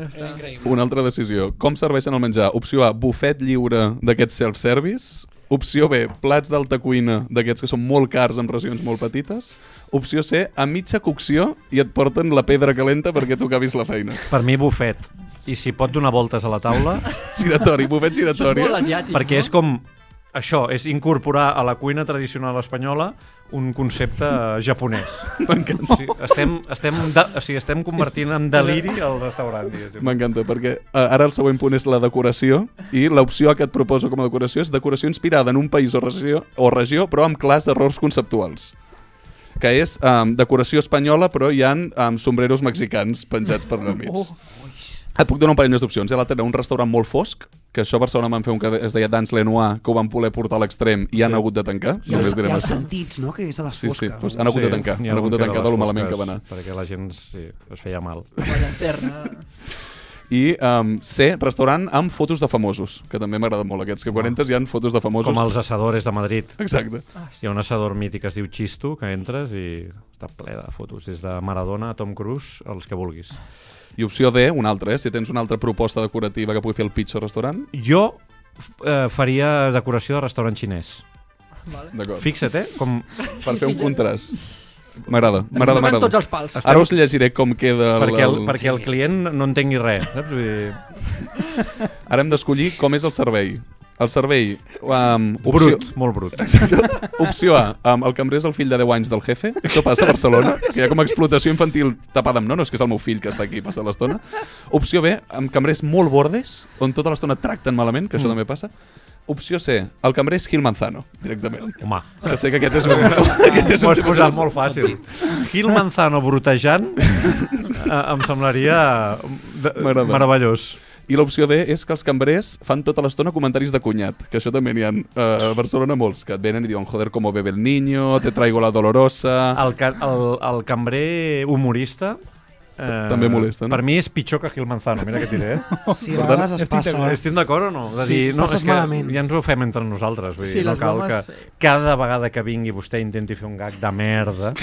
Una altra decisió. Com serveixen el menjar? Opció A, bufet lliure d'aquest self-service. Opció B, plats d'alta cuina, d'aquests que són molt cars amb racions molt petites. Opció C, a mitja cocció i et porten la pedra calenta perquè tu acabis la feina. Per mi, bufet. I si pot donar voltes a la taula, Giratori, bufet giratori. Molt asiàtic, perquè no? és com... Això, és incorporar a la cuina tradicional espanyola un concepte japonès. O sigui, estem, estem, de, o sigui, estem convertint en deliri el restaurant. M'encanta, perquè eh, ara el següent punt és la decoració i l'opció que et proposo com a decoració és decoració inspirada en un país o regió, o regió però amb clars errors conceptuals que és um, decoració espanyola però hi han um, sombreros mexicans penjats per al mig. Oh, Et puc donar un parell més d'opcions. Hi ha l'altre, un restaurant molt fosc, que això a Barcelona van fer un que es deia Dans Lenoir, que ho van voler portar a l'extrem i han hagut de tancar. I els, i els sentits, no?, que és a les Sí, sí, fosques. doncs han hagut de tancar. ha Han hagut de tancar de lo malament que fosques, va anar. Perquè la gent sí, es feia mal. La llanterna. I um, C, restaurant amb fotos de famosos, que també m'agrada molt aquests, que quan entres hi ha fotos de famosos. Com els assadores de Madrid. Exacte. Hi ha un assador mític que es diu Chisto, que entres i està ple de fotos, des de Maradona a Tom Cruise, els que vulguis. I opció D, una altra, eh? si tens una altra proposta decorativa que pugui fer el pitjor restaurant, Jo eh, faria decoració de restaurant xinès. d'acord. Fixa't, eh? Com... Per Sí, fer sí, un ja. contrast. M'agrada, m'agrada, tocant tots m'agrada. els pals. Estem- Ara us llegiré com queda el... perquè el, el- perquè el client no entengui res, saps? Vull dir, Ara hem d'escollir com és el servei. El servei... Um, opció, brut, molt brut. opció A, um, el cambrer és el fill de 10 anys del jefe. Això passa a Barcelona, que hi ha com explotació infantil tapada amb no, no, és que és el meu fill que està aquí passant l'estona. Opció B, amb cambrers molt bordes, on tota l'estona tracten malament, que això Mm. també passa. Opció C, el cambrer és Gil Manzano, directament. Home, Que sé que aquest és un... aquest és un has tema posat molt fàcil. Gil Manzano brutejant eh, em semblaria M'agrada. meravellós. I l'opció D és que els cambrers fan tota l'estona comentaris de cunyat, que això també n'hi ha uh, a Barcelona molts, que et venen i diuen joder, como bebe el niño, te traigo la dolorosa... El, ca- el, el cambrer humorista eh, També molesta, no? Per mi és pitjor que Gil Manzano, mira què et diré. Eh? Sí, a vegades es passa... Estic d'acord o no? De Sí, dir, no, passes és que malament. ja ens ho fem entre nosaltres. Vull Sí, dir, no les cal bromes, que sí. cada vegada que vingui vostè intenti fer un gag de merda,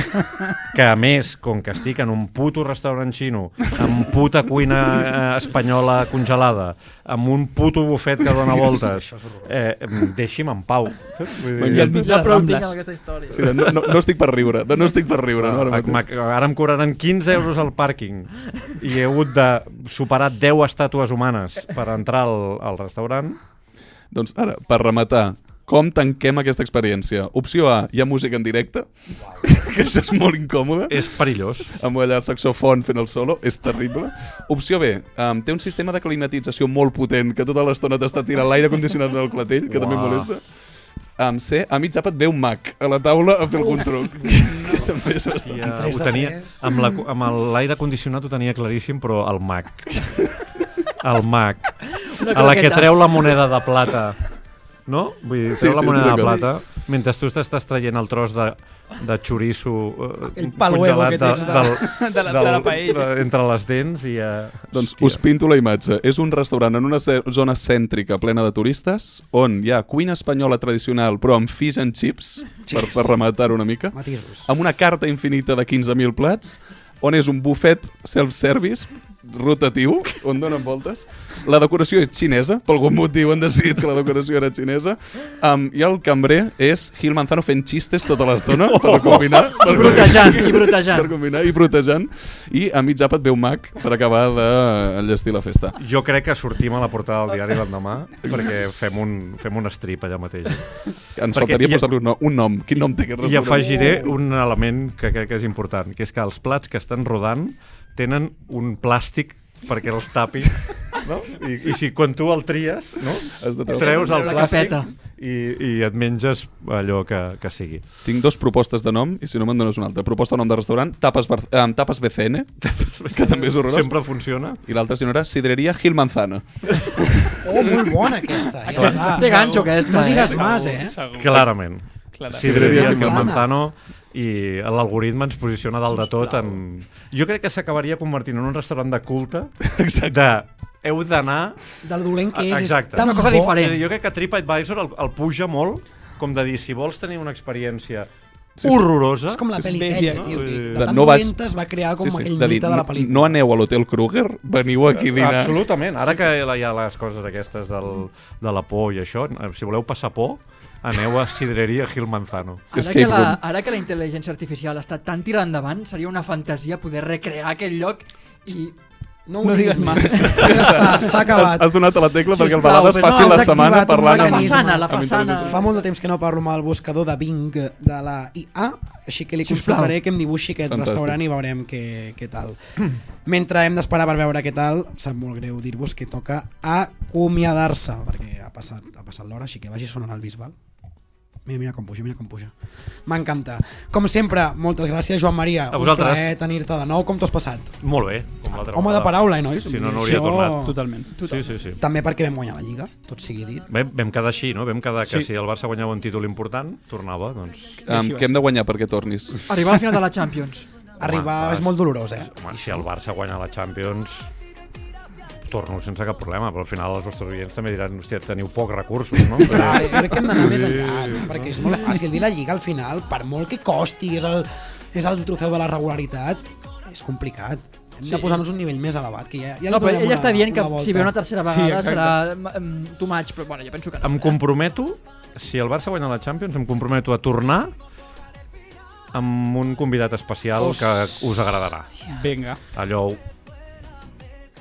que a més, com que estic en un puto restaurant xino, amb puta cuina eh, espanyola congelada, amb un puto bufet que dona voltes, eh, deixi'm en pau. Vull dir, I al mig de Ja prou tinc Rambles. amb aquesta història. Sí, no, no, no estic per riure, no, no estic per riure, no, ara Ah, mateix. ara em cobraran 15 euros al pàrquing i he hagut de superar 10 estàtues humanes per entrar al, al restaurant. Doncs ara, per rematar, com tanquem aquesta experiència? Opció A, hi ha música en directe, que això és molt incòmode, És perillós. amb allà el saxofon fent el solo, és terrible. Opció B, um, té un sistema de climatització molt potent, que tota l'estona t'està tirant l'aire condicionat del clatell, que també Uah. molesta. Um, C, a mig àpat ve un mag a la taula a fer algun truc. que també és bastant... Tres ho tenia, amb la- amb el- l'aire condicionat ho tenia claríssim, però el mag. El mag. Una A la que treu la moneda de plata. No? Vull dir, Sí, treu sí, la moneda de plata mentre tu t'estàs traient el tros de, de xoriço eh, El pal huevo congelat que de, tens de- del, de la- de la paella. de, entre les dents i... Uh, Doncs us pinto la imatge. És un restaurant en una zona cèntrica plena de turistes on hi ha cuina espanyola tradicional però amb fish and chips, per, per rematar una mica, amb una carta infinita de 15.000 plats, on és un bufet self-service rotatiu, on donen voltes. La decoració és xinesa, per algun motiu han decidit que la decoració era xinesa, um, i el cambrer és Gil Manzano fent xistes tota l'estona per combinar... Per brutejant, i brutejant. Per combinar i brutejant. I a mig àpat ve un mag per acabar d'enllestir la festa. Jo crec que sortim a la portada del diari l'endemà perquè fem un, fem un strip allà mateix. Ens Perquè faltaria posar-li un, nom- un nom. Quin nom té aquest I restaurant? afegiré un element que crec que és important, que és que els plats que estan rodant tenen un plàstic perquè els tapi, no? I, i si quan tu el tries, no? Has de treus el plàstic i, i et menges allò que, que sigui. Tinc dos propostes de nom, i si no me'n dones una altra. Proposta de nom de restaurant, Tapas, Bar eh, Tapas BCN, que també és horrorós. Sempre funciona. I l'altra senyora, Sidreria Gil Manzana. Oh, molt bona aquesta. eh? Aquesta. Té ganxo aquesta, No eh? digues más, eh? Segur. Clarament. Clarament. Sidreria Manzana. Manzano i l'algoritme ens posiciona dalt de tot en... Jo crec que s'acabaria convertint en un restaurant de culte Exacte. de heu d'anar Del dolent que és, Exacte. és tan Una cosa bo. diferent. Jo crec que TripAdvisor el, el puja molt com de dir, si vols tenir una experiència sí. horrorosa. És com la pel·li aquella, no? tio. Que de de- no vas- es va crear com Sí, sí, aquell de dir, mite de la no, pel·lícula. no aneu a l'Hotel Kruger, veniu aquí a dinar. Absolutament. Ara que hi ha les coses aquestes del, de la por i això, eh, si voleu passar por, aneu a Sidreria Gil Manzano. Ara que, la, ara que la intel·ligència artificial està tan tirada endavant, seria una fantasia poder recrear aquell lloc i... No, No digues més. s'ha acabat. Has, has donat a la tecla perquè el Sisplau, Balades però passi no, la setmana parlant La amb... mecanisme. façana, la façana... Fa molt de temps que no parlo amb el buscador de Bing de la IA, així que li Sisplau. consultaré que em dibuixi aquest Fantàstic. restaurant i veurem què, què tal. Mentre hem d'esperar per veure què tal, sap molt greu dir-vos que toca acomiadar-se, perquè ha passat, ha passat l'hora, així que vagi sonant el bisbal. Mira, mira com puja, mira com puja. M'encanta. Com sempre, moltes gràcies, Joan Maria. A vosaltres. Un plaer tenir-te de nou. Com t'ho has passat? Molt bé. Com l'altra Home de vegada. paraula, eh, nois? Si no, no hauria Això- tornat. Totalment. Sí, sí, sí. També perquè vam guanyar la Lliga, tot sigui dit. Bé, vam quedar així, no? Vam quedar que Sí. si el Barça guanyava un títol important, tornava, doncs... Um, què hem de guanyar perquè tornis? Arribar al final de la Champions. Arribar Home, és molt dolorós, eh? Home, si el Barça guanya la Champions, torno sense cap problema, però al final els vostres oients també diran, hòstia, teniu pocs recursos, no? Clar, jo crec que hem d'anar més enllà, no? perquè és molt fàcil dir la Lliga al final, per molt que costi, és el, és el trofeu de la regularitat, és complicat. Hem de posar-nos un nivell més elevat, que ja, ja No, però ell una- està dient que volta. si ve una tercera Sí, vegada exacte. serà um, too much, però bueno, jo penso que no. Em comprometo, si el Barça guanya la Champions, em comprometo a tornar amb un convidat especial que us agradarà. Vinga. Allò...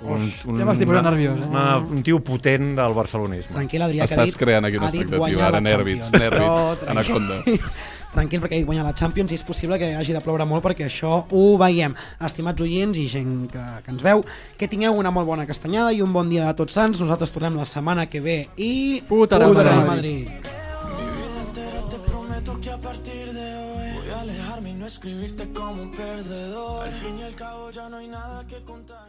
Un, un, Ja m'estic posant nerviós, eh? Una, un tio potent del barcelonisme. Tranquil, Adrià, que ha Estàs dit, creant aquí una expectativa, ara nervis, nervis, anaconda. Tranquil, perquè ha dit guanyar la Champions i és possible que hagi de ploure molt perquè això ho veiem. Estimats oients i gent que, que ens veu, que tingueu una molt bona castanyada i un bon dia de tots sants. Nosaltres tornem la setmana que ve i... Puta Real Madrid. Madrid. Escribirte como un perdedor. Al fin y al cabo ya no hay nada que contarte.